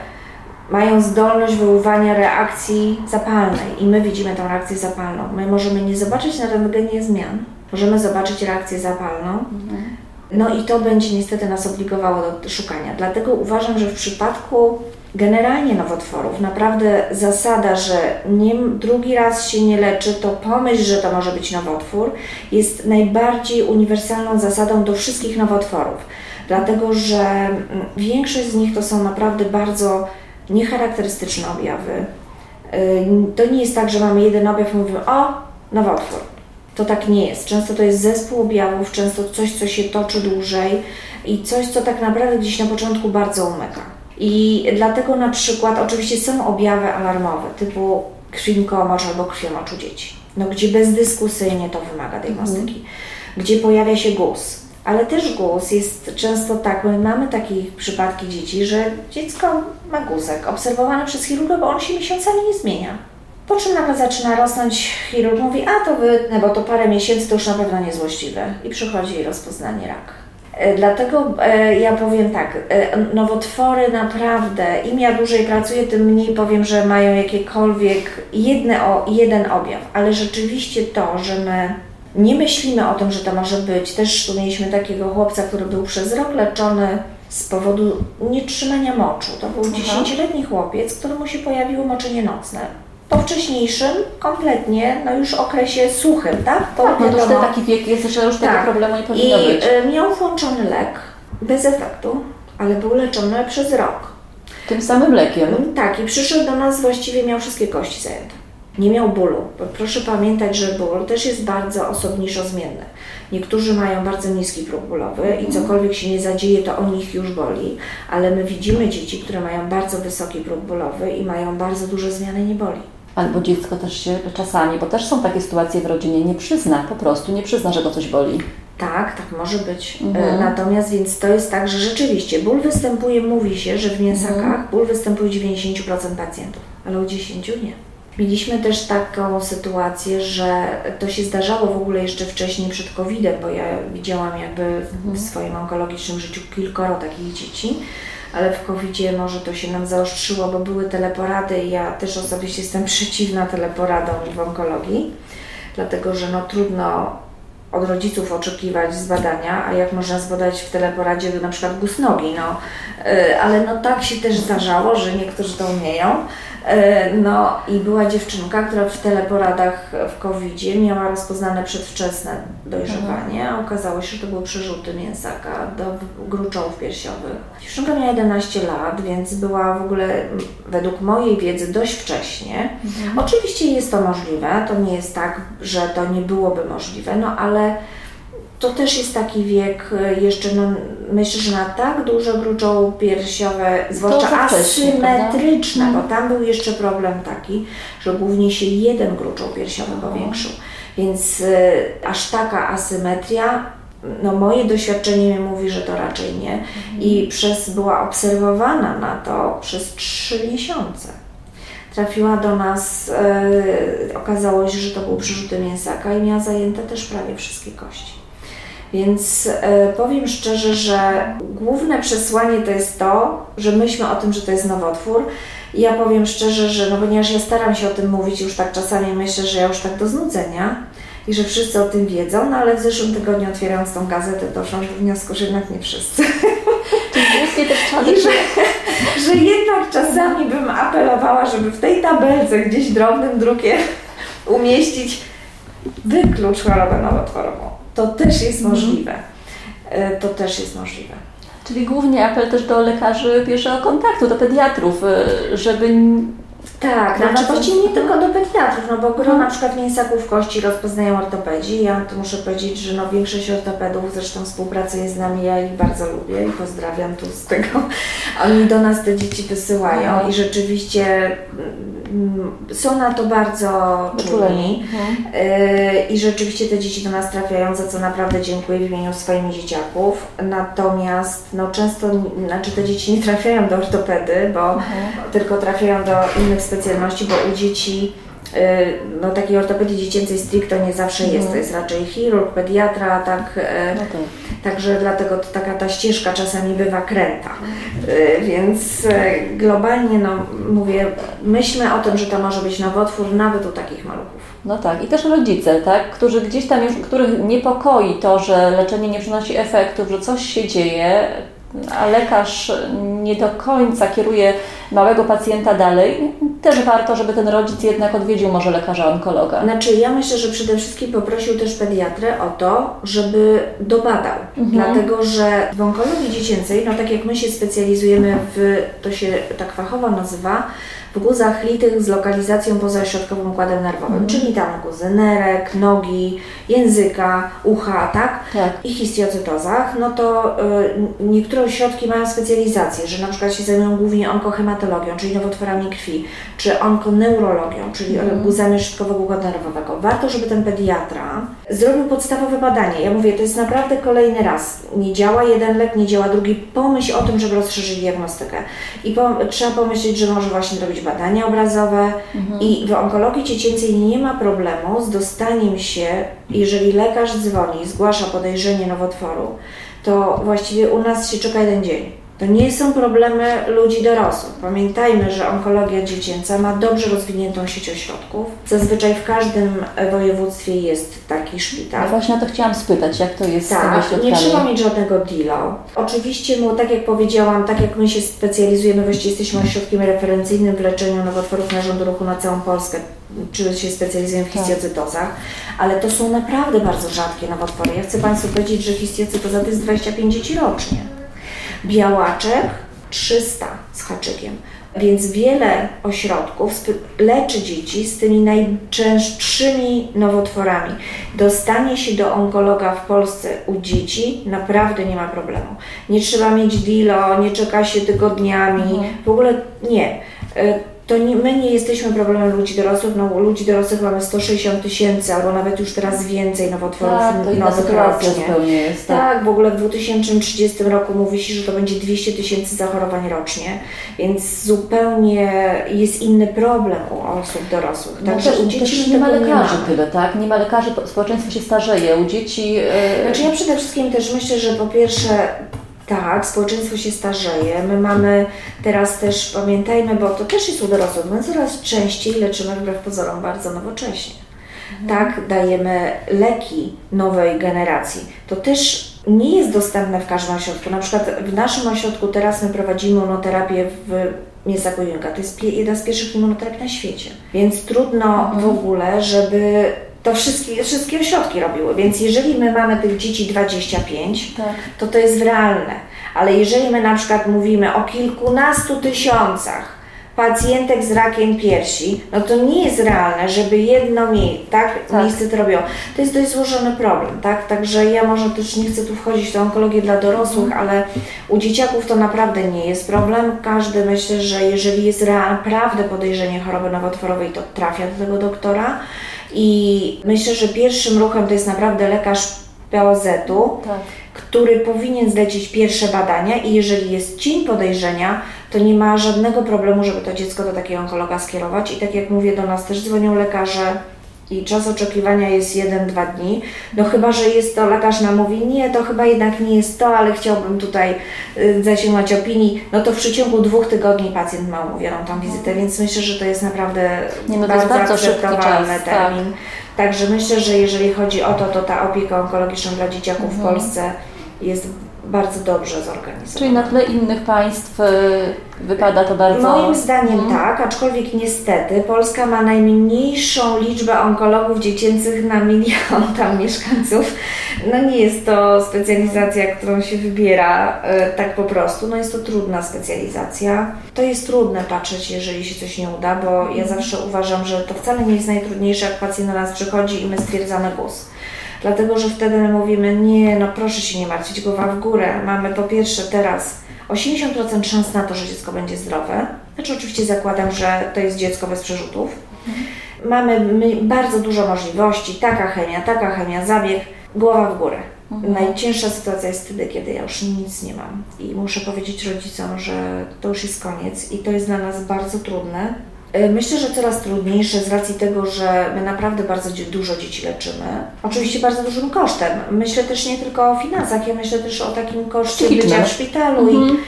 [SPEAKER 3] mają zdolność wywoływania reakcji zapalnej i my widzimy tę reakcję zapalną. My możemy nie zobaczyć na rentgenie zmian, możemy zobaczyć reakcję zapalną, mhm. no i to będzie niestety nas obligowało do szukania. Dlatego uważam, że w przypadku generalnie nowotworów naprawdę zasada, że nie, drugi raz się nie leczy, to pomyśl, że to może być nowotwór, jest najbardziej uniwersalną zasadą do wszystkich nowotworów. Dlatego, że mm, większość z nich to są naprawdę bardzo niecharakterystyczne objawy. To nie jest tak, że mamy jeden objaw i mówimy, o, nowotwór. To tak nie jest. Często to jest zespół objawów, często coś, co się toczy dłużej i coś, co tak naprawdę gdzieś na początku bardzo umyka. I dlatego na przykład oczywiście są objawy alarmowe typu krwinkomocz albo krwiomocz u dzieci, no, gdzie bezdyskusyjnie to wymaga diagnostyki, mhm. gdzie pojawia się guz. Ale też guz jest często tak, my mamy takie przypadki dzieci, że dziecko ma guzek obserwowany przez chirurga, bo on się miesiącami nie zmienia. Po czym nagle zaczyna rosnąć, chirurg mówi, a to wytnę, bo to parę miesięcy to już na pewno niezłośliwe. I przychodzi rozpoznanie rak. E, dlatego e, ja powiem tak, e, nowotwory naprawdę, im ja dłużej pracuję, tym mniej powiem, że mają jakiekolwiek jedne, o, jeden objaw, ale rzeczywiście to, że my nie myślimy o tym, że to może być. Też tu mieliśmy takiego chłopca, który był przez rok leczony z powodu nietrzymania moczu. To był dziesięcioletni chłopiec, któremu się pojawiło moczenie nocne po wcześniejszym, kompletnie, no już okresie suchym, tak?
[SPEAKER 2] To tak, no to już taki wiek jest, że już tak. tego problemu nie powinno
[SPEAKER 3] I
[SPEAKER 2] być.
[SPEAKER 3] I miał włączony lek, bez efektu, ale był leczony przez rok.
[SPEAKER 2] Tym samym lekiem?
[SPEAKER 3] Tak, i przyszedł do nas, właściwie miał wszystkie kości zajęte. Nie miał bólu. Proszę pamiętać, że ból też jest bardzo osobniczo zmienny. Niektórzy mają bardzo niski próg bólowy i mhm. cokolwiek się nie zadzieje, to o nich już boli, ale my widzimy dzieci, które mają bardzo wysoki próg bólowy i mają bardzo duże zmiany, nie boli.
[SPEAKER 2] Albo dziecko też się czasami, bo też są takie sytuacje w rodzinie, nie przyzna, po prostu nie przyzna, że go coś boli.
[SPEAKER 3] Tak, tak może być. E, mhm. Natomiast więc to jest tak, że rzeczywiście ból występuje, mówi się, że w mięsakach mhm. ból występuje u 90% pacjentów, ale u 10 nie. Mieliśmy też taką sytuację, że to się zdarzało w ogóle jeszcze wcześniej przed COVID-em, bo ja widziałam jakby w mhm. swoim onkologicznym życiu kilkoro takich dzieci ale w covid może to się nam zaostrzyło, bo były teleporady. I ja też osobiście jestem przeciwna teleporadom w onkologii, dlatego że no trudno od rodziców oczekiwać zbadania, a jak można zbadać w teleporadzie na przykład guz nogi, no, y, ale no tak się też zdarzało, że niektórzy to umieją, no i była dziewczynka, która w teleporadach w covid miała rozpoznane przedwczesne dojrzewanie, a okazało się, że to były przerzuty mięsaka do gruczołów piersiowych. Dziewczynka miała 11 lat, więc była w ogóle według mojej wiedzy dość wcześnie. Mhm. Oczywiście jest to możliwe, to nie jest tak, że to nie byłoby możliwe, no ale to też jest taki wiek e, jeszcze, no, myślę, że na tak duże gruczoło piersiowe, zwłaszcza asymetryczne, bo mhm. tam był jeszcze problem taki, że głównie się jeden gruczoł piersiowy powiększył. Więc y, aż taka asymetria, no moje doświadczenie mi mówi, że to raczej nie. Mhm. I przez, była obserwowana na to przez trzy miesiące. Trafiła do nas, y, okazało się, że to był przerzuty mięsaka i miała zajęte też prawie wszystkie kości. Więc e, powiem szczerze, że główne przesłanie to jest to, że myślmy o tym, że to jest nowotwór. I ja powiem szczerze, że no ponieważ ja staram się o tym mówić, już tak czasami myślę, że ja już tak do znudzenia i że wszyscy o tym wiedzą, no ale w zeszłym tygodniu otwierając tą gazetę doszłam do wniosku, że jednak nie wszyscy.
[SPEAKER 2] Trzeba
[SPEAKER 3] że, że jednak czasami bym apelowała, żeby w tej tabelce gdzieś drobnym drukiem umieścić wyklucz chorobę nowotworową. To też jest możliwe. E, to też jest możliwe.
[SPEAKER 2] Czyli głównie apel też do lekarzy pierwszego kontaktu, do pediatrów, e, żeby
[SPEAKER 3] tak, znaczy właściwie nie tylko do pediatrów, no bo gro na przykład mięsaków kości rozpoznają ortopedzi. Ja tu muszę powiedzieć, że no większość ortopedów zresztą współpracuje z nami, ja ich bardzo lubię i pozdrawiam tu z tego. Oni do nas te dzieci wysyłają mhm. i rzeczywiście mm, są na to bardzo czulni mhm. y, i rzeczywiście te dzieci do nas trafiają, za co naprawdę dziękuję w imieniu swoich dzieciaków. Natomiast no często, znaczy te dzieci nie trafiają do ortopedy, bo mhm. tylko trafiają do innych specjalności, bo u dzieci y, no takiej ortopedii dziecięcej stricte nie zawsze jest, mhm. to jest raczej chirurg, pediatra, tak, y, no tak. także dlatego to taka ta ścieżka czasami bywa kręta, y, więc globalnie no mówię, myślmy o tym, że to może być nowotwór nawet u takich maluchów.
[SPEAKER 2] No tak, i też rodzice, tak, którzy gdzieś tam już, których niepokoi to, że leczenie nie przynosi efektów, że coś się dzieje, a lekarz nie do końca kieruje małego pacjenta dalej, też warto, żeby ten rodzic jednak odwiedził może lekarza onkologa.
[SPEAKER 3] Znaczy, ja myślę, że przede wszystkim poprosił też pediatrę o to, żeby dobadał. Mhm. Dlatego, że w onkologii dziecięcej, no tak jak my się specjalizujemy w, to się tak fachowo nazywa, w guzach litych z lokalizacją poza środkowym układem nerwowym, mhm. czyli tam guzy nerek, nogi, języka, ucha, tak? tak. I histiocytozach, no to y, niektóre ośrodki mają specjalizację, że na przykład się zajmują głównie onkohematologią, czyli nowotworami krwi, czy onkoneurologią, czyli mhm. guzami środkowego układu nerwowego. Warto, żeby ten pediatra zrobił podstawowe badanie. Ja mówię, to jest naprawdę kolejny raz. Nie działa jeden lek, nie działa drugi. Pomyśl o tym, żeby rozszerzyć diagnostykę. I po, trzeba pomyśleć, że może właśnie zrobić badania obrazowe mhm. i w onkologii dziecięcej nie ma problemu z dostaniem się, jeżeli lekarz dzwoni, zgłasza podejrzenie nowotworu, to właściwie u nas się czeka jeden dzień. To nie są problemy ludzi dorosłych. Pamiętajmy, że onkologia dziecięca ma dobrze rozwiniętą sieć ośrodków. Zazwyczaj w każdym województwie jest taki szpital.
[SPEAKER 2] No właśnie o to chciałam spytać, jak to jest
[SPEAKER 3] tak,
[SPEAKER 2] z tymi ośrodkami?
[SPEAKER 3] nie trzeba mieć żadnego dealu. Oczywiście, tak jak powiedziałam, tak jak my się specjalizujemy, właściwie jesteśmy ośrodkiem referencyjnym w leczeniu nowotworów narządu ruchu na całą Polskę, czy się specjalizujemy w tak. histiocytozach, ale to są naprawdę bardzo rzadkie nowotwory. Ja chcę Państwu powiedzieć, że histiocytoza to jest 25 dzieci rocznie. Białaczek 300 z haczykiem. Więc wiele ośrodków leczy dzieci z tymi najczęstszymi nowotworami. Dostanie się do onkologa w Polsce u dzieci naprawdę nie ma problemu. Nie trzeba mieć DILO, nie czeka się tygodniami, mhm. w ogóle nie e, to nie, my nie jesteśmy problemem ludzi dorosłych. No, u ludzi dorosłych mamy 160 tysięcy, albo nawet już teraz więcej nowotworów
[SPEAKER 2] tak, to nowych rocznie. Jest,
[SPEAKER 3] tak. tak, w ogóle w 2030 roku mówi się, że to będzie 200 tysięcy zachorowań rocznie, więc zupełnie jest inny problem u osób dorosłych.
[SPEAKER 2] No Także też, u dzieci też nie ma lekarzy nie tyle, tak? Nie ma lekarzy, społeczeństwo się starzeje, u dzieci... Yy...
[SPEAKER 3] Znaczy ja przede wszystkim też myślę, że po pierwsze tak, społeczeństwo się starzeje. My mamy teraz też, pamiętajmy, bo to też jest u dorosłych, my coraz częściej leczymy wbrew pozorom bardzo nowocześnie. Mhm. Tak, dajemy leki nowej generacji. To też nie jest dostępne w każdym ośrodku. Na przykład w naszym ośrodku teraz my prowadzimy immunoterapię w mięsa Junga. To jest jedna z pierwszych immunoterapii na świecie. Więc trudno mhm. w ogóle, żeby to wszystkie, wszystkie ośrodki robiły. Więc jeżeli my mamy tych dzieci 25, tak. to to jest realne. Ale jeżeli my na przykład mówimy o kilkunastu tysiącach pacjentek z rakiem piersi, no to nie jest realne, żeby jedno mie tak, tak. miejsce to robiło. To jest dość złożony problem, tak? Także ja może też nie chcę tu wchodzić w tę onkologię dla dorosłych, mhm. ale u dzieciaków to naprawdę nie jest problem. Każdy myślę, że jeżeli jest naprawdę podejrzenie choroby nowotworowej, to trafia do tego doktora. I myślę, że pierwszym ruchem to jest naprawdę lekarz POZ-u, tak. który powinien zlecić pierwsze badania i jeżeli jest cień podejrzenia, to nie ma żadnego problemu, żeby to dziecko do takiego onkologa skierować. I tak jak mówię, do nas też dzwonią lekarze i czas oczekiwania jest 1-2 dni. No chyba, że jest to, lekarz nam mówi, nie, to chyba jednak nie jest to, ale chciałbym tutaj y, zasięgnąć opinii, no to w przeciągu dwóch tygodni pacjent ma umówioną tą wizytę, więc myślę, że to jest naprawdę nie, no bardzo, bardzo akceptowalny tak. termin. Tak. Także myślę, że jeżeli chodzi o to, to ta opieka onkologiczna dla dzieciaków mhm. w Polsce jest bardzo dobrze zorganizowana.
[SPEAKER 2] Czyli na tle innych państw y, wypada to bardzo...
[SPEAKER 3] Moim zdaniem hmm. tak, aczkolwiek niestety Polska ma najmniejszą liczbę onkologów dziecięcych na milion tam mieszkańców. No nie jest to specjalizacja, którą się wybiera y, tak po prostu. No jest to trudna specjalizacja. To jest trudne patrzeć, jeżeli się coś nie uda, bo ja mhm. zawsze uważam, że to wcale nie jest najtrudniejsze, jak pacjent do nas przychodzi i my stwierdzamy guz dlatego że wtedy my mówimy, nie, no proszę się nie martwić, głowa w górę. Mamy po pierwsze teraz 80% szans na to, że dziecko będzie zdrowe. Znaczy oczywiście zakładam, że to jest dziecko bez przerzutów. Mhm. Mamy bardzo dużo możliwości, taka chemia, taka chemia, zabieg, głowa w górę. Mhm. Najcięższa sytuacja jest wtedy, kiedy ja już nic nie mam i muszę powiedzieć rodzicom, że to już jest koniec i to jest dla nas bardzo trudne. E, myślę, że coraz trudniejsze z racji tego, że my naprawdę bardzo dużo dzieci leczymy. Oczywiście bardzo dużym kosztem. Myślę też nie tylko o finansach, ja myślę też o takim koszcie bycia w szpitalu. Mhm. I,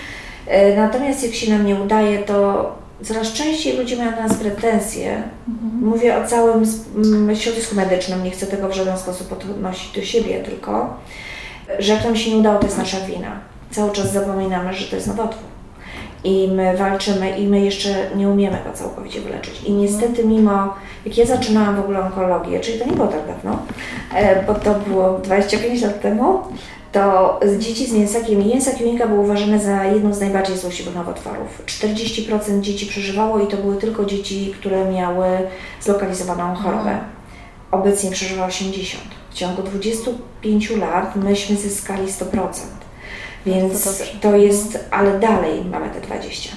[SPEAKER 3] e, natomiast jak się nam nie udaje, to coraz częściej ludzie mają na nas pretensje. Mhm. Mówię o całym środowisku medycznym, nie chcę tego w żaden sposób odnosić do siebie tylko, że jak nam się nie udało, to jest nasza wina. cały czas zapominamy, że to jest nowotwór. I my walczymy i my jeszcze nie umiemy go całkowicie wyleczyć. I niestety mimo, jak ja zaczynałam w ogóle onkologię, czyli to nie było tak dawno, e, bo to było 25 lat temu, to dzieci z mięsakiem, mięsak junika był uważane za jedną z najbardziej złośliwych nowotworów. 40% dzieci przeżywało i to były tylko dzieci, które miały zlokalizowaną chorobę. Obecnie przeżywa 80%. W ciągu 25 lat myśmy zyskali 100%. Więc to, to jest, ale dalej mamy te 20.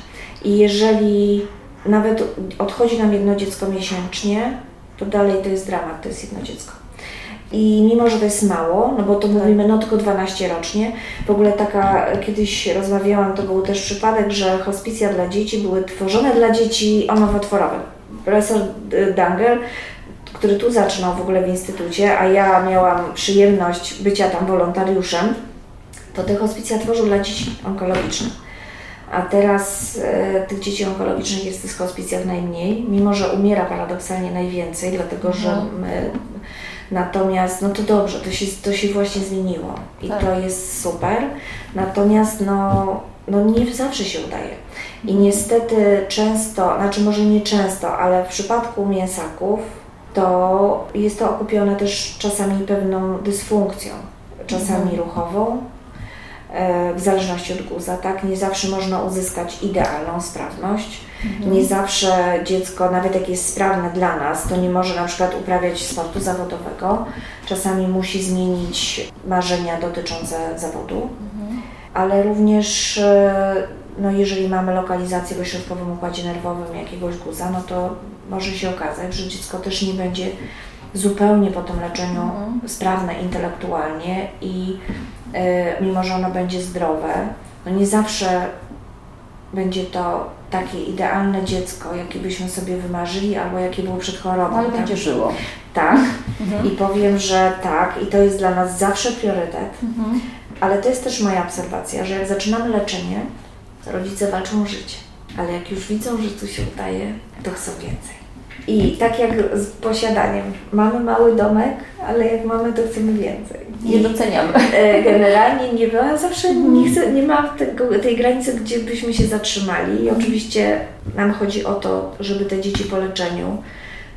[SPEAKER 3] I jeżeli nawet odchodzi nam jedno dziecko miesięcznie, to dalej to jest dramat, to jest jedno dziecko. I mimo, że to jest mało, no bo to tak. mówimy no tylko 12 rocznie, w ogóle taka, kiedyś rozmawiałam, to był też przypadek, że hospicja dla dzieci były tworzone dla dzieci nowotworowe. Profesor Dangel, który tu zaczynał w ogóle w instytucie, a ja miałam przyjemność bycia tam wolontariuszem, to te hospicja tworzył dla dzieci onkologicznych. A teraz e, tych dzieci onkologicznych jest w tych hospicjach najmniej, mimo że umiera paradoksalnie najwięcej, dlatego mhm. że my Natomiast, no to dobrze, to się, to się właśnie zmieniło i tak. to jest super. Natomiast, no, no nie zawsze się udaje. I niestety często, znaczy może nie często, ale w przypadku mięsaków to jest to okupione też czasami pewną dysfunkcją, czasami mhm. ruchową, w zależności od guza, tak? Nie zawsze można uzyskać idealną sprawność. Mhm. Nie zawsze dziecko, nawet jak jest sprawne dla nas, to nie może na przykład uprawiać sportu zawodowego. Czasami musi zmienić marzenia dotyczące zawodu, mhm. ale również e, no jeżeli mamy lokalizację w ośrodkowym układzie nerwowym jakiegoś guza, no to może się okazać, że dziecko też nie będzie zupełnie po tym leczeniu mhm. sprawne intelektualnie i mimo, że ono będzie zdrowe, no nie zawsze będzie to takie idealne dziecko, jakie byśmy sobie wymarzyli, albo jakie było przed chorobą.
[SPEAKER 2] Ale tak? będzie żyło.
[SPEAKER 3] Tak. Mhm. I powiem, że tak, i to jest dla nas zawsze priorytet. Mhm. Ale to jest też moja obserwacja, że jak zaczynamy leczenie, rodzice walczą o życie. Ale jak już widzą, że tu się udaje, to chcą więcej. I tak jak z posiadaniem. Mamy mały domek, ale jak mamy, to chcemy więcej.
[SPEAKER 2] Nie doceniamy.
[SPEAKER 3] E, generalnie nie ma, zawsze nie, chcę, nie ma tego, tej granicy, gdzie byśmy się zatrzymali. I oczywiście nam chodzi o to, żeby te dzieci po leczeniu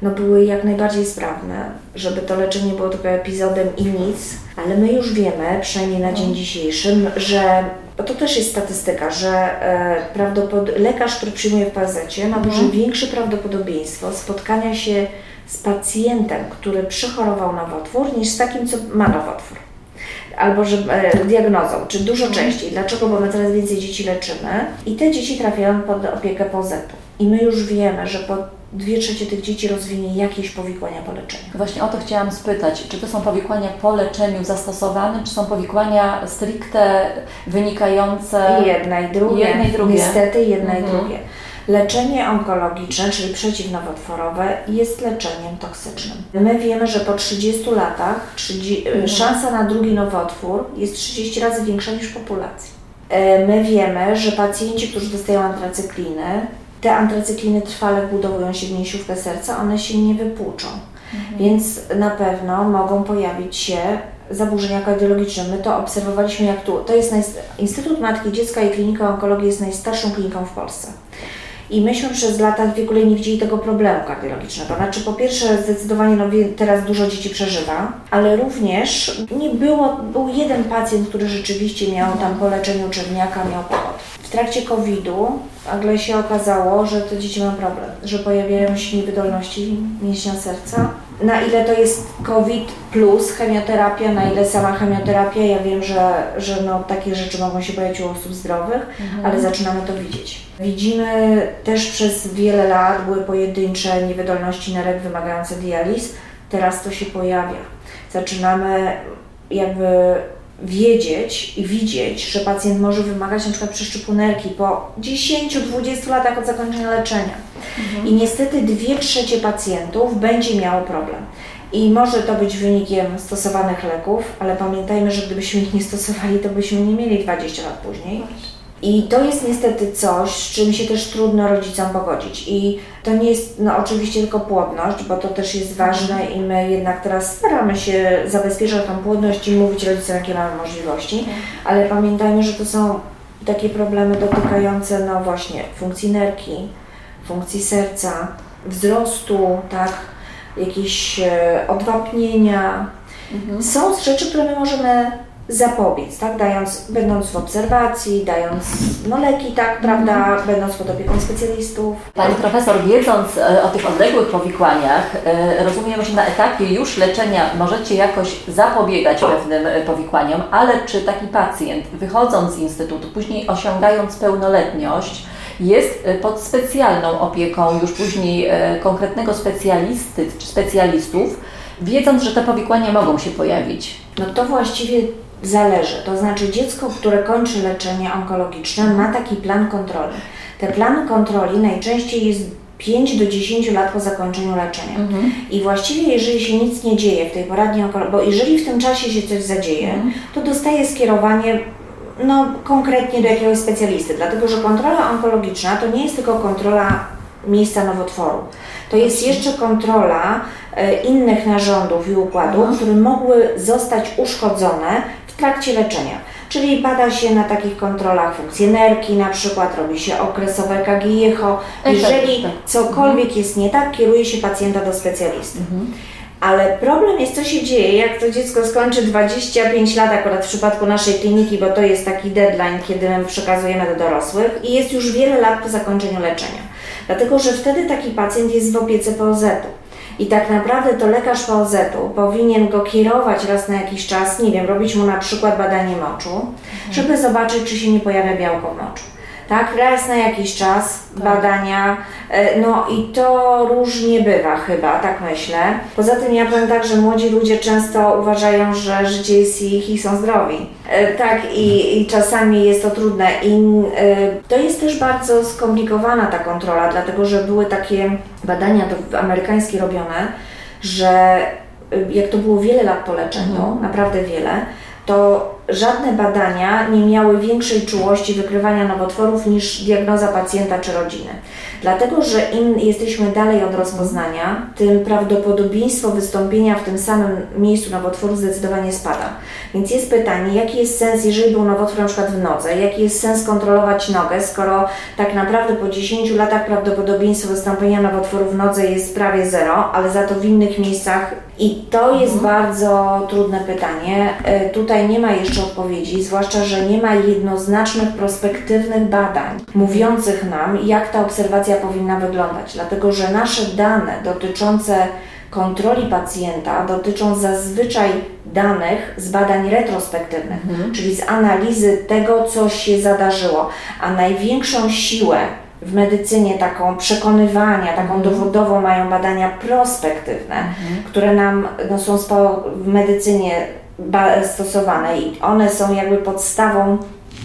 [SPEAKER 3] no, były jak najbardziej sprawne, żeby to leczenie było tylko epizodem i nic, ale my już wiemy, przynajmniej na dzień dzisiejszy, że bo to też jest statystyka, że e, lekarz, który przyjmuje w ma dużo mhm. większe prawdopodobieństwo spotkania się z pacjentem, który przechorował nowotwór, niż z takim, co ma nowotwór. Albo że e, diagnozą, czy dużo mhm. częściej. Dlaczego? Bo my coraz więcej dzieci leczymy i te dzieci trafiają pod opiekę POZ-u. I my już wiemy, że po dwie trzecie tych dzieci rozwinie jakieś powikłania po leczeniu.
[SPEAKER 2] Właśnie o to chciałam spytać, czy to są powikłania po leczeniu zastosowanym, czy są powikłania stricte wynikające...
[SPEAKER 3] Jedna i drugie. Jedna i drugie. Niestety jedna mhm. i drugie. Leczenie onkologiczne, czyli przeciwnowotworowe, jest leczeniem toksycznym. My wiemy, że po 30 latach 30, mhm. szansa na drugi nowotwór jest 30 razy większa niż w populacji. E, my wiemy, że pacjenci, którzy dostają antracykliny, te antracykliny trwale budowują się w mięsiówkę serca, one się nie wypłuczą. Mhm. Więc na pewno mogą pojawić się zaburzenia kardiologiczne. My to obserwowaliśmy jak tu. To jest Instytut Matki Dziecka i Klinika Onkologii jest najstarszą kliniką w Polsce. I myśmy przez lata w ogóle nie widzieli tego problemu kardiologicznego. Znaczy, po pierwsze, zdecydowanie no, teraz dużo dzieci przeżywa, ale również nie było, był jeden pacjent, który rzeczywiście miał tam po leczeniu czerniaka, miał powód. W trakcie COVID-u nagle się okazało, że te dzieci mają problem, że pojawiają się niewydolności mięśnia serca. Na ile to jest COVID plus chemioterapia, na ile sama chemioterapia, ja wiem, że, że no, takie rzeczy mogą się pojawić u osób zdrowych, mhm. ale zaczynamy to widzieć. Widzimy też przez wiele lat były pojedyncze niewydolności nerek wymagające dializ, teraz to się pojawia. Zaczynamy jakby wiedzieć i widzieć, że pacjent może wymagać np. przeszczepu nerki po 10-20 latach od zakończenia leczenia. Mhm. I niestety dwie trzecie pacjentów będzie miało problem. I może to być wynikiem stosowanych leków, ale pamiętajmy, że gdybyśmy ich nie stosowali, to byśmy nie mieli 20 lat później. I to jest niestety coś, z czym się też trudno rodzicom pogodzić. I to nie jest no, oczywiście tylko płodność, bo to też jest ważne i my jednak teraz staramy się zabezpieczać tą płodność i mówić rodzicom, jakie mamy możliwości, ale pamiętajmy, że to są takie problemy dotykające no właśnie funkcji nerki, funkcji serca, wzrostu, tak, jakieś e, odwapnienia. Mhm. Są rzeczy, które my możemy zapobiec, tak, dając, będąc w obserwacji, dając no, leki, tak, prawda, mhm. będąc pod opieką specjalistów.
[SPEAKER 2] Pani profesor, wiedząc e, o tych odległych powikłaniach, e, rozumiem, że na etapie już leczenia możecie jakoś zapobiegać pewnym e, powikłaniom, ale czy taki pacjent, wychodząc z instytutu, później osiągając pełnoletność, jest pod specjalną opieką już później konkretnego specjalisty czy specjalistów, wiedząc, że te powikłania mogą się pojawić?
[SPEAKER 3] No to właściwie Zależy. To znaczy dziecko, które kończy leczenie onkologiczne ma taki plan kontroli. Te plany kontroli najczęściej jest 5 do 10 lat po zakończeniu leczenia. Mhm. I właściwie jeżeli się nic nie dzieje w tej poradni onkologicznej, bo jeżeli w tym czasie się coś zadzieje, mhm. to dostaje skierowanie no, konkretnie do jakiegoś specjalisty, dlatego że kontrola onkologiczna to nie jest tylko kontrola miejsca nowotworu. To jest jeszcze kontrola e, innych narządów i układów, mhm. które mogły zostać uszkodzone w trakcie leczenia. Czyli bada się na takich kontrolach funkcje nerki, na przykład robi się okresowe EKG echo. Jeżeli tak. cokolwiek mhm. jest nie tak, kieruje się pacjenta do specjalisty. Mhm. Ale problem jest, co się dzieje, jak to dziecko skończy 25 lat, akurat w przypadku naszej kliniki, bo to jest taki deadline, kiedy my przekazujemy do dorosłych i jest już wiele lat po zakończeniu leczenia. Dlatego, że wtedy taki pacjent jest w opiece POZ-u. I tak naprawdę to lekarz POZ-u powinien go kierować raz na jakiś czas, nie wiem, robić mu na przykład badanie moczu, mhm. żeby zobaczyć, czy się nie pojawia białko w moczu tak? Raz na jakiś czas tak. badania, e, no i to różnie bywa chyba, tak myślę. Poza tym ja powiem tak, że młodzi ludzie często uważają, że życie jest ich i są zdrowi. E, tak, i, i czasami jest to trudne. I e, to jest też bardzo skomplikowana ta kontrola, dlatego że były takie badania amerykańskie robione, że jak to było wiele lat po leczeniu, mhm. naprawdę wiele, to żadne badania nie miały większej czułości wykrywania nowotworów niż diagnoza pacjenta czy rodziny. Dlatego, że im jesteśmy dalej od rozpoznania, tym prawdopodobieństwo wystąpienia w tym samym miejscu nowotworu zdecydowanie spada. Więc jest pytanie, jaki jest sens, jeżeli był nowotwór na przykład w nodze, jaki jest sens kontrolować nogę, skoro tak naprawdę po 10 latach prawdopodobieństwo wystąpienia nowotworu w nodze jest prawie zero, ale za to w innych miejscach i to jest mhm. bardzo trudne pytanie. E, tutaj nie ma jeszcze odpowiedzi, zwłaszcza, że nie ma jednoznacznych, prospektywnych badań mówiących nam, jak ta obserwacja powinna wyglądać, dlatego że nasze dane dotyczące kontroli pacjenta dotyczą zazwyczaj danych z badań retrospektywnych, mhm. czyli z analizy tego, co się zadarzyło, a największą siłę w medycynie taką przekonywania, taką mhm. dowodową mają badania prospektywne, mhm. które nam no, są w medycynie stosowane i one są jakby podstawą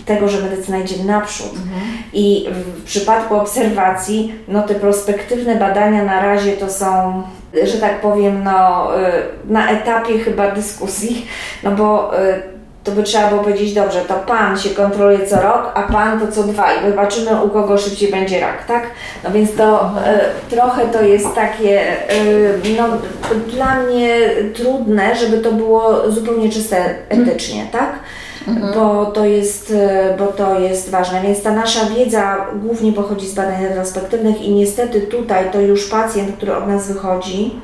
[SPEAKER 3] tego, że medycyna idzie naprzód. Mhm. I w przypadku obserwacji, no te prospektywne badania na razie to są, że tak powiem, no, y, na etapie chyba dyskusji, no bo y, to by trzeba było powiedzieć, dobrze, to pan się kontroluje co rok, a pan to co dwa i zobaczymy, u kogo szybciej będzie rak, tak? No więc to y, trochę to jest takie, y, no dla mnie trudne, żeby to było zupełnie czyste etycznie, tak? Mhm. Bo, to jest, e, bo to jest ważne. Więc ta nasza wiedza głównie pochodzi z badań retrospektywnych i niestety tutaj to już pacjent, który od nas wychodzi,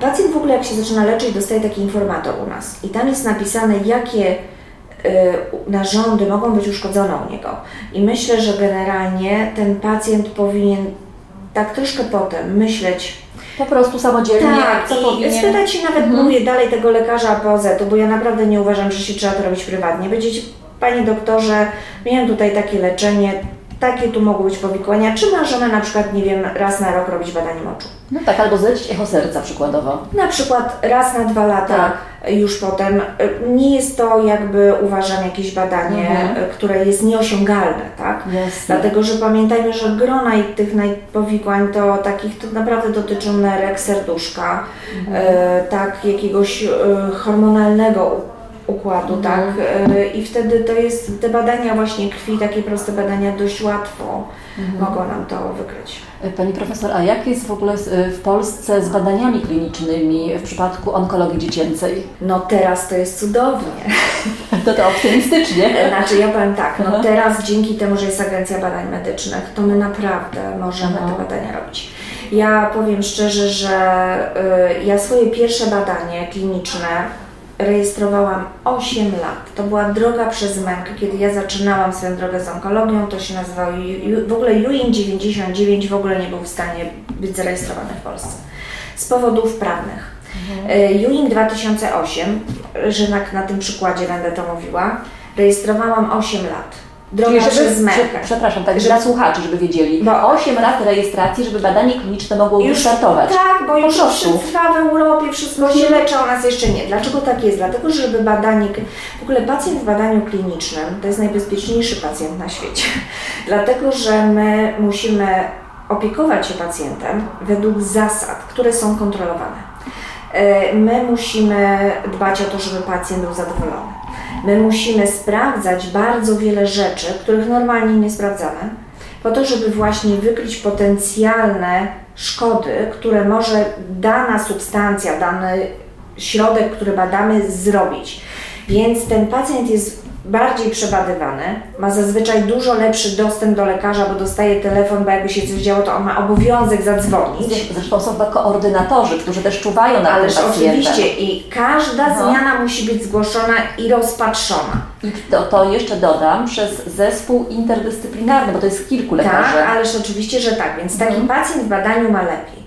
[SPEAKER 3] pacjent w ogóle jak się zaczyna leczyć, dostaje taki informator u nas i tam jest napisane, jakie narządy mogą być uszkodzone u niego. I myślę, że generalnie ten pacjent powinien tak troszkę potem myśleć,
[SPEAKER 2] po prostu samodzielnie,
[SPEAKER 3] tak, co i powinien. spytać się nawet, mhm. mówię dalej tego lekarza POZ-u, bo ja naprawdę nie uważam, że się trzeba to robić prywatnie. Powiedzieć, panie doktorze, miałem tutaj takie leczenie, takie tu mogą być powikłania, czy możemy na przykład, nie wiem, raz na rok robić badanie moczu.
[SPEAKER 2] No tak, albo zlecić echo serca przykładowo.
[SPEAKER 3] Na przykład raz na dwa lata tak. już potem. Nie jest to jakby uważam jakieś badanie, mhm. które jest nieosiągalne, tak? Jasne. Dlatego, że pamiętajmy, że grona i tych powikłań to takich to naprawdę dotyczą nerek, serduszka, mhm. e, tak, jakiegoś e, hormonalnego układu, mhm. tak? E, I wtedy to jest te badania właśnie krwi, takie proste badania dość łatwo mhm. mogą nam to wykryć.
[SPEAKER 2] Pani profesor, a jak jest w ogóle w Polsce z badaniami klinicznymi w przypadku onkologii dziecięcej?
[SPEAKER 3] No teraz to jest cudownie.
[SPEAKER 2] To to optymistycznie.
[SPEAKER 3] Znaczy ja powiem tak, no teraz dzięki temu, że jest Agencja Badań Medycznych, to my naprawdę możemy Aha. te badania robić. Ja powiem szczerze, że y, ja swoje pierwsze badanie kliniczne rejestrowałam 8 lat. To była droga przez mękę. Kiedy ja zaczynałam swoją drogę z onkologią, to się nazywało, w ogóle UIN 99 w ogóle nie był w stanie być zarejestrowany w Polsce z powodów prawnych. Mhm. UIN 2008, że na, na tym przykładzie będę to mówiła, rejestrowałam 8 lat droga Czyli żeby, mękę.
[SPEAKER 2] Przepraszam, tak, żeby, dla słuchaczy, żeby wiedzieli. Bo 8 lat rejestracji, żeby badanie kliniczne mogło już startować.
[SPEAKER 3] Tak, bo już trwa w Europie, wszystko się leczy, a u nas jeszcze nie. Dlaczego tak jest? Dlatego, że żeby badanie, w ogóle pacjent w badaniu klinicznym to jest najbezpieczniejszy pacjent na świecie. Dlatego, że my musimy opiekować się pacjentem według zasad, które są kontrolowane. E, my musimy dbać o to, żeby pacjent był zadowolony. My musimy sprawdzać bardzo wiele rzeczy, których normalnie nie sprawdzamy, po to, żeby właśnie wykryć potencjalne szkody, które może dana substancja, dany środek, który badamy, zrobić. Więc ten pacjent jest bardziej przebadywany, ma zazwyczaj dużo lepszy dostęp do lekarza, bo dostaje telefon, bo jakby się coś działo, to on ma obowiązek zadzwonić.
[SPEAKER 2] Zresztą są koordynatorzy, którzy też czuwają na Ależ tym
[SPEAKER 3] pacjentem. oczywiście i każda no. zmiana musi być zgłoszona i rozpatrzona.
[SPEAKER 2] I to, to, jeszcze dodam, przez zespół interdyscyplinarny, bo to jest kilku lekarzy.
[SPEAKER 3] Tak, ależ oczywiście, że tak, więc taki mhm. pacjent w badaniu ma lepiej.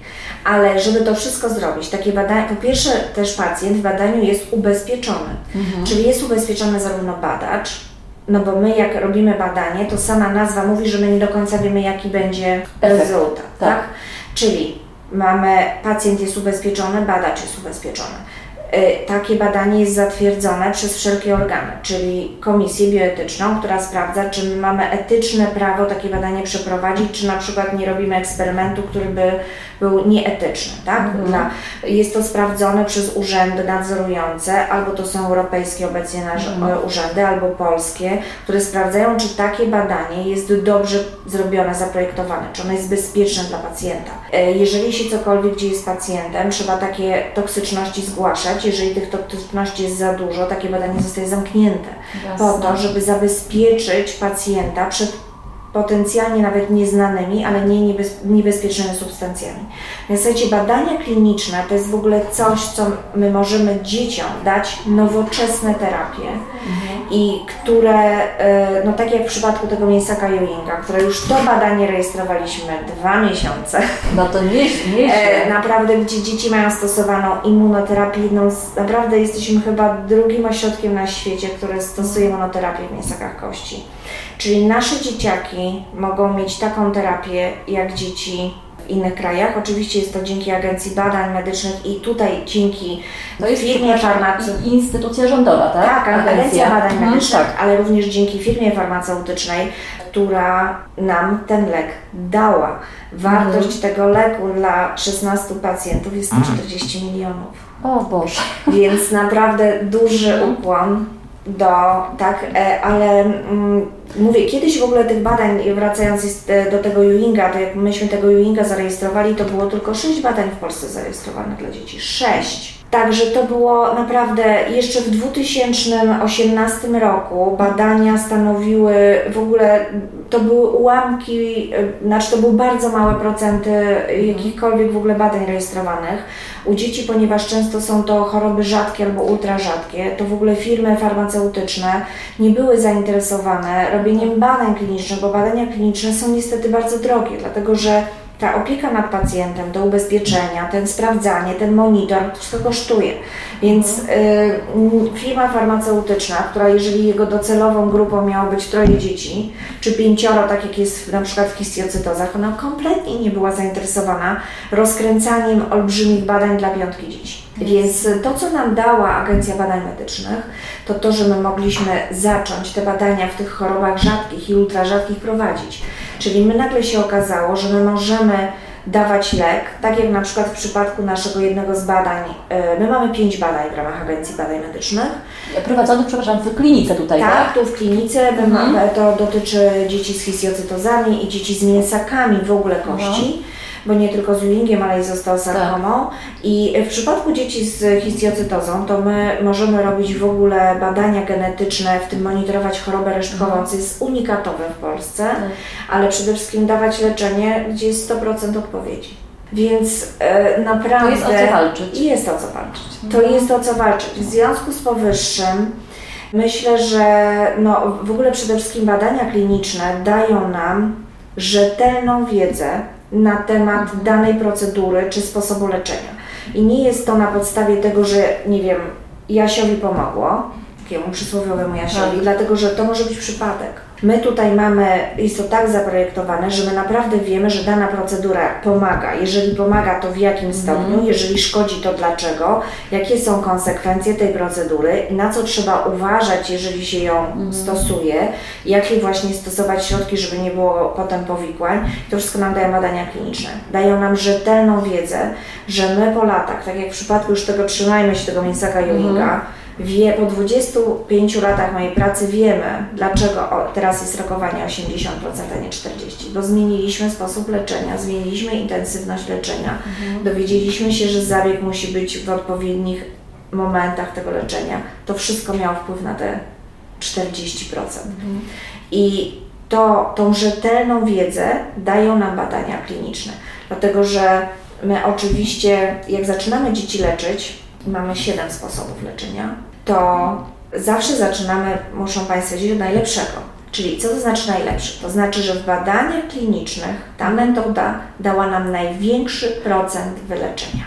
[SPEAKER 3] Ale żeby to wszystko zrobić, takie badanie, po pierwsze też pacjent w badaniu jest ubezpieczony, mhm. czyli jest ubezpieczony zarówno badacz, no bo my jak robimy badanie, to sama nazwa mówi, że my nie do końca wiemy jaki będzie rezultat, tak? tak? Czyli mamy, pacjent jest ubezpieczony, badacz jest ubezpieczony. Y, takie badanie jest zatwierdzone przez wszelkie organy, czyli komisję bioetyczną, która sprawdza, czy my mamy etyczne prawo takie badanie przeprowadzić, czy na przykład nie robimy eksperymentu, który by był nieetyczny. Tak? Mhm. Dla, jest to sprawdzone przez urzędy nadzorujące, albo to są europejskie obecnie mhm. E, urzędy, albo polskie, które sprawdzają, czy takie badanie jest dobrze zrobione, zaprojektowane, czy ono jest bezpieczne dla pacjenta. E, jeżeli się cokolwiek dzieje z pacjentem, trzeba takie toksyczności zgłaszać. Jeżeli tych toksyczności jest za dużo, takie badanie zostaje zamknięte Jasne. po to, żeby zabezpieczyć pacjenta przed potencjalnie nawet nieznanymi, ale nie niebez, niebezpiecznymi substancjami. W zasadzie badania kliniczne to jest w ogóle coś, co my możemy dzieciom dać nowoczesne terapie mhm. i które, e, no tak jak w przypadku tego miejsca Ewinga, które już to badanie rejestrowaliśmy dwa miesiące.
[SPEAKER 2] No to nie, nie
[SPEAKER 3] e, Naprawdę, gdzie dzieci mają stosowaną immunoterapię, jedną z, naprawdę jesteśmy chyba drugim ośrodkiem na świecie, który stosuje immunoterapię w mięsakach kości. Czyli nasze dzieciaki mogą mieć taką terapię jak dzieci w innych krajach. Oczywiście jest to dzięki Agencji Badań Medycznych i tutaj dzięki
[SPEAKER 2] to jest firmie farmaceutycznej. Instytucja rządowa, tak?
[SPEAKER 3] Tak, Agencja, Agencja Badań mhm, Medycznych, tak. ale również dzięki firmie farmaceutycznej, która nam ten lek dała. Wartość mhm. tego leku dla 16 pacjentów jest 140 mhm. milionów.
[SPEAKER 2] O Boże.
[SPEAKER 3] Więc naprawdę duży ukłon do, tak, e, ale mm, mówię, kiedyś w ogóle tych badań, wracając e, do tego Ewinga, to jak myśmy tego Ewinga zarejestrowali, to było tylko 6 badań w Polsce zarejestrowanych dla dzieci. 6. Także to było naprawdę jeszcze w 2018 roku. Badania stanowiły w ogóle, to były ułamki, e, znaczy to były bardzo małe procenty jakichkolwiek w ogóle badań rejestrowanych u dzieci, ponieważ często są to choroby rzadkie albo ultra rzadkie, to w ogóle firmy farmaceutyczne nie były zainteresowane robieniem badań klinicznych, bo badania kliniczne są niestety bardzo drogie, dlatego że ta opieka nad pacjentem, do ubezpieczenia, ten sprawdzanie, ten monitor, to wszystko kosztuje. Więc y, firma farmaceutyczna, która jeżeli jego docelową grupą miało być troje dzieci, czy pięcioro, tak jak jest na przykład w histiocytozach, ona kompletnie nie była zainteresowana rozkręcaniem olbrzymich badań dla piątki dzieci. Więc to, co nam dała Agencja Badań Medycznych, to to, że my mogliśmy zacząć te badania w tych chorobach rzadkich i ultrarzadkich prowadzić. Czyli my nagle się okazało, że my możemy dawać lek, tak jak na przykład w przypadku naszego jednego z badań, e, my mamy pięć badań w ramach Agencji Badań Medycznych.
[SPEAKER 2] Prowadzonych, przepraszam, w klinice tutaj, tak?
[SPEAKER 3] Tak, tu w klinice mhm. mamy, to dotyczy dzieci z histiocytozami i dzieci z mięsakami w ogóle kości. Mhm bo nie tylko z Ewingiem, ale i z osteosarkomą. Tak. I w przypadku dzieci z histiocytozą, to my możemy robić w ogóle badania genetyczne, w tym monitorować chorobę resztkową, mhm. co jest unikatowe w Polsce, tak. ale przede wszystkim dawać leczenie, gdzie jest 100% odpowiedzi. Więc e, naprawdę.
[SPEAKER 2] To jest o co walczyć.
[SPEAKER 3] Jest o co walczyć. To mhm. jest o co walczyć. W związku z powyższym myślę, że no, w ogóle przede wszystkim badania kliniczne dają nam rzetelną wiedzę na temat danej procedury czy sposobu leczenia. I nie jest to na podstawie tego, że nie wiem, Jasiowi pomogło, takiemu przysłowiowemu Jasiowi, tak. dlatego że to może być przypadek. My tutaj mamy, jest to tak zaprojektowane, że my naprawdę wiemy, że dana procedura pomaga. Jeżeli pomaga, to w jakim mhm. stopniu, mm. jeżeli szkodzi, to dlaczego, jakie są konsekwencje tej procedury, na co trzeba uważać, jeżeli się ją mm. stosuje, jakie właśnie stosować środki, żeby nie było potem powikłań. To wszystko nam dają badania kliniczne. Dają nam rzetelną wiedzę, że my po latach, tak jak w przypadku już tego trzymajmy się tego Mięsaka Ewinga, mm Wie, po 25 latach mojej pracy wiemy, dlaczego teraz jest rokowanie 80%, a nie 40%, bo zmieniliśmy sposób leczenia, zmieniliśmy intensywność leczenia, mhm. dowiedzieliśmy się, że zabieg musi być w odpowiednich momentach tego leczenia. To wszystko miało wpływ na te 40%. Mhm. I to, tą rzetelną wiedzę dają nam badania kliniczne, dlatego że my oczywiście, jak zaczynamy dzieci leczyć, mamy 7 sposobów leczenia, to zawsze zaczynamy, muszą Państwo wiedzieć, od najlepszego. Czyli co to znaczy najlepszy? To znaczy, że w badaniach klinicznych ta metoda dała nam największy procent wyleczenia.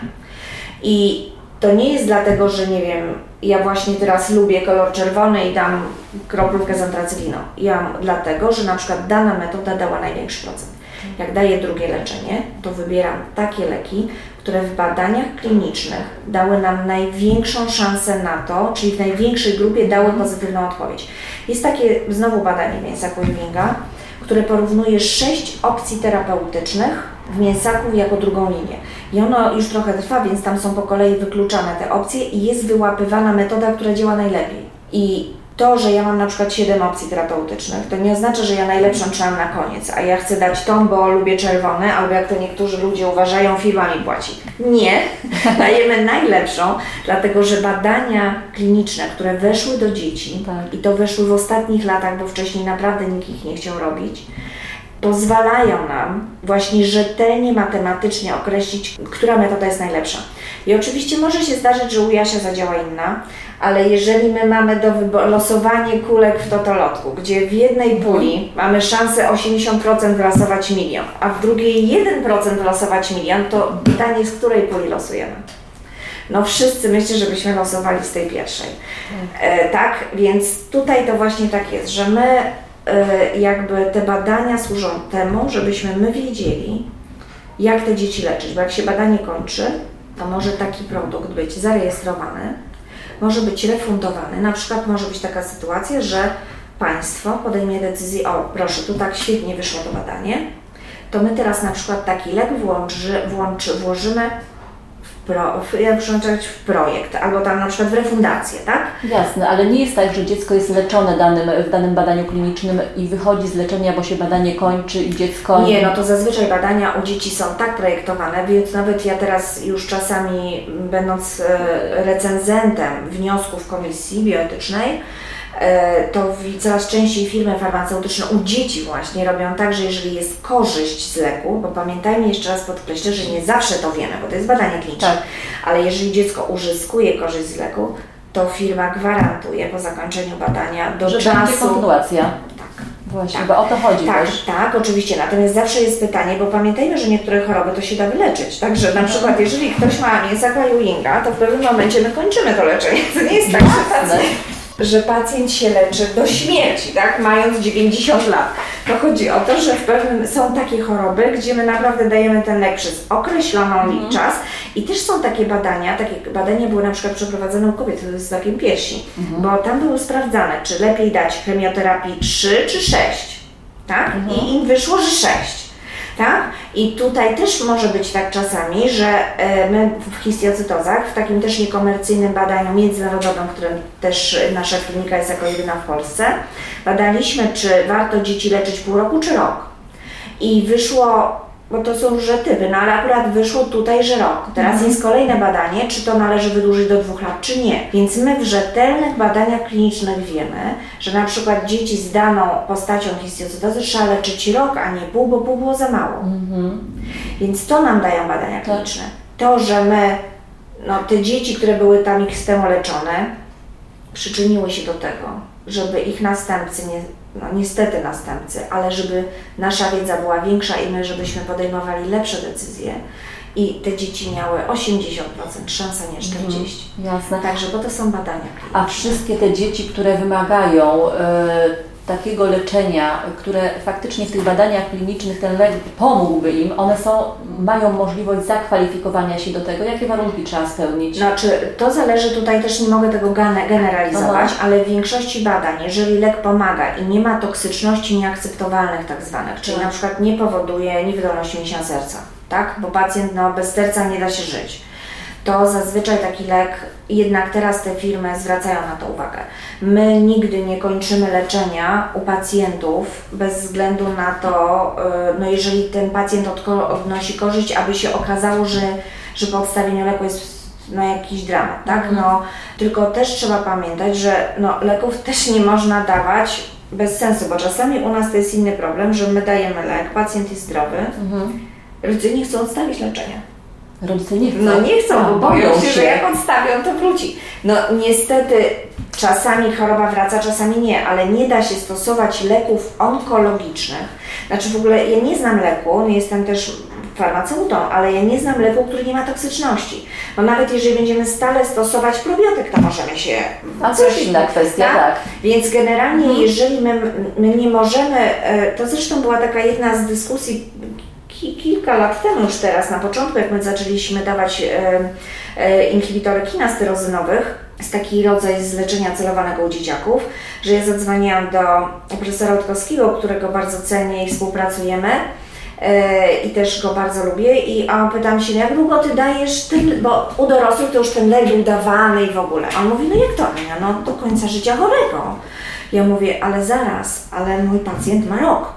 [SPEAKER 3] I to nie jest dlatego, że nie wiem, ja właśnie teraz lubię kolor czerwony i dam kroplówkę z antracyliną. Ja dlatego, że na przykład dana metoda dała największy procent. Jak daję drugie leczenie, to wybieram takie leki, które w badaniach klinicznych dały nam największą szansę na to, czyli w największej grupie dały pozytywną odpowiedź. Jest takie znowu badanie mięsa Ewinga, które porównuje sześć opcji terapeutycznych w mięsaku jako drugą linię. I ono już trochę trwa, więc tam są po kolei wykluczane te opcje i jest wyłapywana metoda, która działa najlepiej. I to, że ja mam na przykład 7 opcji terapeutycznych, to nie oznacza, że ja najlepszą trzymam na koniec, a ja chcę dać tą, bo lubię czerwone, albo jak to niektórzy ludzie uważają, firma mi płaci. Nie, dajemy najlepszą, dlatego że badania kliniczne, które weszły do dzieci tak. i to weszły w ostatnich latach, bo wcześniej naprawdę nikt ich nie chciał robić, pozwalają nam właśnie rzetelnie matematycznie określić, która metoda jest najlepsza. I oczywiście może się zdarzyć, że u Jasia zadziała inna, ale jeżeli my mamy do losowanie kulek w totolotku, gdzie w jednej puli mamy szansę 80% wylosować milion, a w drugiej 1% wylosować milion, to pytanie z której puli losujemy? No wszyscy myślę, żebyśmy losowali z tej pierwszej. E, tak, więc tutaj to właśnie tak jest, że my e, jakby te badania służą temu, żebyśmy my wiedzieli, jak te dzieci leczyć, bo jak się badanie kończy, to może taki produkt być zarejestrowany, może być refundowany. Na przykład może być taka sytuacja, że państwo podejmie decyzję, o proszę, tu tak świetnie wyszło to badanie, to my teraz na przykład taki lek włączy, włączy, włożymy pro, w, jak w projekt, albo tam na przykład w refundację, tak?
[SPEAKER 2] Jasne, ale nie jest tak, że dziecko jest leczone danym, w danym badaniu klinicznym i wychodzi z leczenia, bo się badanie kończy i dziecko...
[SPEAKER 3] Nie, no to zazwyczaj badania u dzieci są tak projektowane, więc nawet ja teraz już czasami będąc e, recenzentem wniosków komisji bioetycznej, to coraz częściej firmy farmaceutyczne u dzieci właśnie robią tak, że jeżeli jest korzyść z leku, bo pamiętajmy jeszcze raz podkreślę, że nie zawsze to wiemy, bo to jest badanie kliniczne, tak. ale jeżeli dziecko uzyskuje korzyść z leku, to firma gwarantuje po zakończeniu badania do
[SPEAKER 2] że
[SPEAKER 3] czasu.
[SPEAKER 2] Będzie kontynuacja. Tak. Właśnie, tak. bo o to chodzi
[SPEAKER 3] tak,
[SPEAKER 2] też.
[SPEAKER 3] Tak, oczywiście. Natomiast zawsze jest pytanie, bo pamiętajmy, że niektóre choroby to się da wyleczyć. Także na przykład, jeżeli ktoś ma mięsaka Ewinga, to w pewnym momencie my kończymy to leczenie. To nie jest tak, że że pacjent się leczy do śmierci, tak, mając 90 lat. To chodzi o to, że w pewnym są takie choroby, gdzie my naprawdę dajemy ten lek przez określoną mm. czas i też są takie badania, takie badania były na przykład przeprowadzone u kobiet z takim piersi, mm. bo tam były sprawdzane, czy lepiej dać chemioterapii 3 czy 6, tak, mm. i im wyszło, że 6. Tak? I tutaj też może być tak czasami, że e, my w histiocytozach, w takim też niekomercyjnym badaniu międzynarodowym, którym też nasza klinika jest jako jedyna w Polsce, badaliśmy, czy warto dzieci leczyć pół roku czy rok. I wyszło bo to są różne typy, no ale akurat wyszło tutaj, że rok. Teraz mhm. jest kolejne badanie, czy to należy wydłużyć do dwóch lat, czy nie. Więc my w rzetelnych badaniach klinicznych wiemy, że na przykład dzieci z daną postacią histiocytozy trzeba leczyć rok, a nie pół, bo pół było za mało. Mhm. Więc to nam dają badania kliniczne. To, że my, no te dzieci, które były tam temu leczone, przyczyniły się do tego, żeby ich następcy nie no niestety następcy, ale żeby nasza wiedza była większa i my, żebyśmy podejmowali lepsze decyzje i te dzieci miały 80% szansa, nie 40%. Mhm,
[SPEAKER 2] jasne.
[SPEAKER 3] Także, bo to są badania.
[SPEAKER 2] A wszystkie te dzieci, które wymagają takiego leczenia, które faktycznie w tych badaniach klinicznych ten lek pomógłby im, one są, mają możliwość zakwalifikowania się do tego. Jakie warunki trzeba spełnić?
[SPEAKER 3] Znaczy, to zależy tutaj też, nie mogę tego generalizować, Aha. ale w większości badań, jeżeli lek pomaga i nie ma toksyczności nieakceptowalnych tak zwanych, czyli tak. na przykład nie powoduje niewydolności mięśnia serca, tak? Bo pacjent no, bez serca nie da się żyć to zazwyczaj taki lek, jednak teraz te firmy zwracają na to uwagę. My nigdy nie kończymy leczenia u pacjentów bez względu na to, y, no jeżeli ten pacjent odnosi korzyść, aby się okazało, że, że po odstawieniu leku jest no, jakiś dramat, tak? Mhm. No, tylko też trzeba pamiętać, że no, leków też nie można dawać bez sensu, bo czasami u nas to jest inny problem, że my dajemy lek, pacjent jest zdrowy, mhm. ludzie nie chcą odstawić leczenia.
[SPEAKER 2] Rodzice nie chcą.
[SPEAKER 3] No nie chcą, bo boją się, że jak odstawią, to wróci. No niestety czasami choroba wraca, czasami nie, ale nie da się stosować leków onkologicznych. Znaczy w ogóle ja nie znam leku, nie jestem też farmaceutą, ale ja nie znam leku, który nie ma toksyczności. Bo nawet jeżeli będziemy stale stosować probiotyk, to możemy się...
[SPEAKER 2] A to jest inna kwestia, tak? tak.
[SPEAKER 3] Więc generalnie, mhm. jeżeli my, my nie możemy, e, to zresztą była taka jedna z dyskusji kilka lat temu już teraz, na początku, jak my zaczęliśmy dawać e, e, inhibitory kinaz tyrozynowych, jest taki rodzaj leczenia celowanego u dzieciaków, że ja zadzwoniłam do profesora Utkowskiego, którego bardzo cenię i współpracujemy e, i też go bardzo lubię i a pytam się, jak długo Ty dajesz ten, bo u dorosłych to już ten lek był dawany i w ogóle. A on mówi, no jak to Ania, no do końca życia chorego. Ja mówię, ale zaraz, ale mój pacjent ma rok.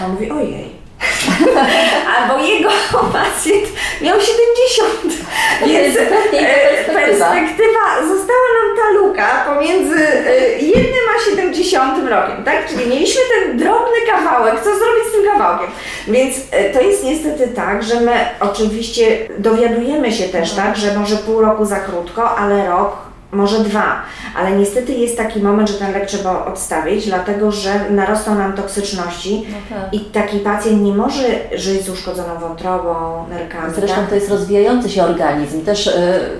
[SPEAKER 3] A on mówi, ojej, Albo jego pacjent miał 70. Więc perspektywa. perspektywa, została nam ta luka pomiędzy e, jednym a 70 rokiem, tak? Czyli mieliśmy ten drobny kawałek, co zrobić z tym kawałkiem? Więc e, to jest niestety tak, że my oczywiście dowiadujemy się też, tak, że może pół roku za krótko, ale rok może dwa, ale niestety jest taki moment, że ten lek trzeba odstawić, dlatego że narosną nam toksyczności no tak. i taki pacjent nie może żyć z uszkodzoną wątrobą, nerkami.
[SPEAKER 2] Zresztą tak? to jest rozwijający się organizm też. Yy...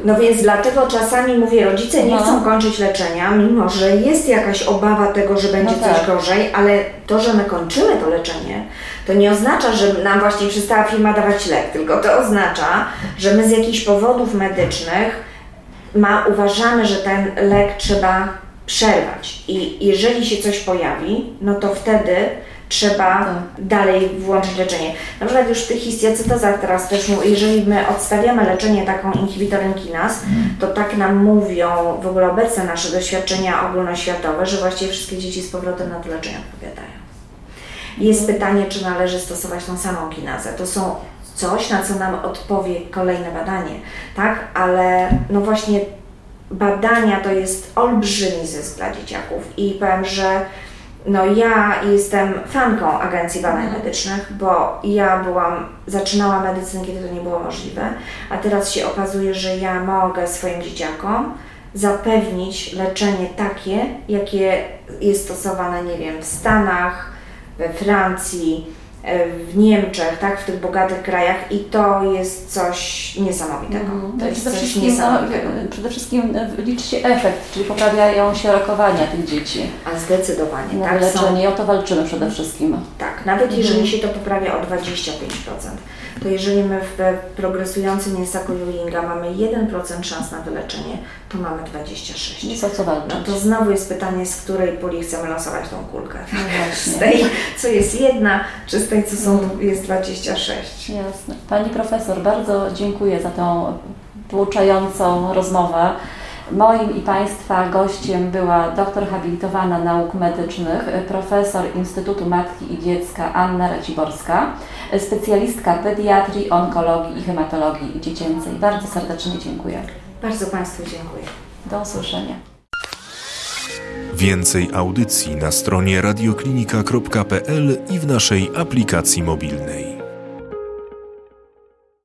[SPEAKER 3] No więc dlatego czasami mówię, rodzice nie no. chcą kończyć leczenia, mimo że jest jakaś obawa tego, że będzie no tak. coś gorzej, ale to, że my kończymy to leczenie, to nie oznacza, że nam właśnie przestała firma dawać lek, tylko to oznacza, że my z jakichś powodów medycznych ma, uważamy, że ten lek trzeba przerwać i jeżeli się coś pojawi, no to wtedy trzeba tak. dalej włączyć leczenie. Na przykład już w tych histiocytozach teraz też, jeżeli my odstawiamy leczenie taką inhibitorem kinas, to tak nam mówią w ogóle obecne nasze doświadczenia ogólnoświatowe, że właściwie wszystkie dzieci z powrotem na to leczenie odpowiadają. Jest pytanie, czy należy stosować tą samą kinazę. To są coś, na co nam odpowie kolejne badanie, tak? Ale no właśnie badania to jest olbrzymi zysk dla dzieciaków i powiem, że no ja jestem fanką Agencji Badań mhm. Medycznych, bo ja byłam, zaczynałam medycynę, kiedy to nie było możliwe, a teraz się okazuje, że ja mogę swoim dzieciakom zapewnić leczenie takie, jakie jest stosowane, nie wiem, w Stanach, we Francji, w Niemczech, tak, w tych bogatych krajach i to jest coś niesamowitego. Mm, to jest coś no, niesamowitego.
[SPEAKER 2] Przede wszystkim liczy się efekt, czyli poprawiają się rokowania tych dzieci.
[SPEAKER 3] A zdecydowanie,
[SPEAKER 2] no, tak. Leczenie, są... o to walczymy przede wszystkim.
[SPEAKER 3] Tak, nawet mhm. jeżeli się to poprawia o 25%, to jeżeli my w progresującym języku Ewinga mamy 1% szans na wyleczenie, to mamy 26.
[SPEAKER 2] Jest o co walczyć.
[SPEAKER 3] No to znowu jest pytanie, z której puli chcemy losować tą kulkę.
[SPEAKER 2] No.
[SPEAKER 3] Z tej, co jest jedna, czy z tej, co są,
[SPEAKER 2] Mm.
[SPEAKER 3] jest 26.
[SPEAKER 2] Jasne. Pani profesor, bardzo dziękuję za tą pouczającą rozmowę. Moim i Państwa gościem była doktor habilitowana nauk medycznych, profesor Instytutu Matki i Dziecka Anna Raciborska, specjalistka pediatrii, onkologii i hematologii dziecięcej. Bardzo serdecznie dziękuję.
[SPEAKER 3] Bardzo Państwu dziękuję.
[SPEAKER 2] Do usłyszenia.
[SPEAKER 1] Więcej audycji na stronie radioklinika.pl i w naszej aplikacji mobilnej.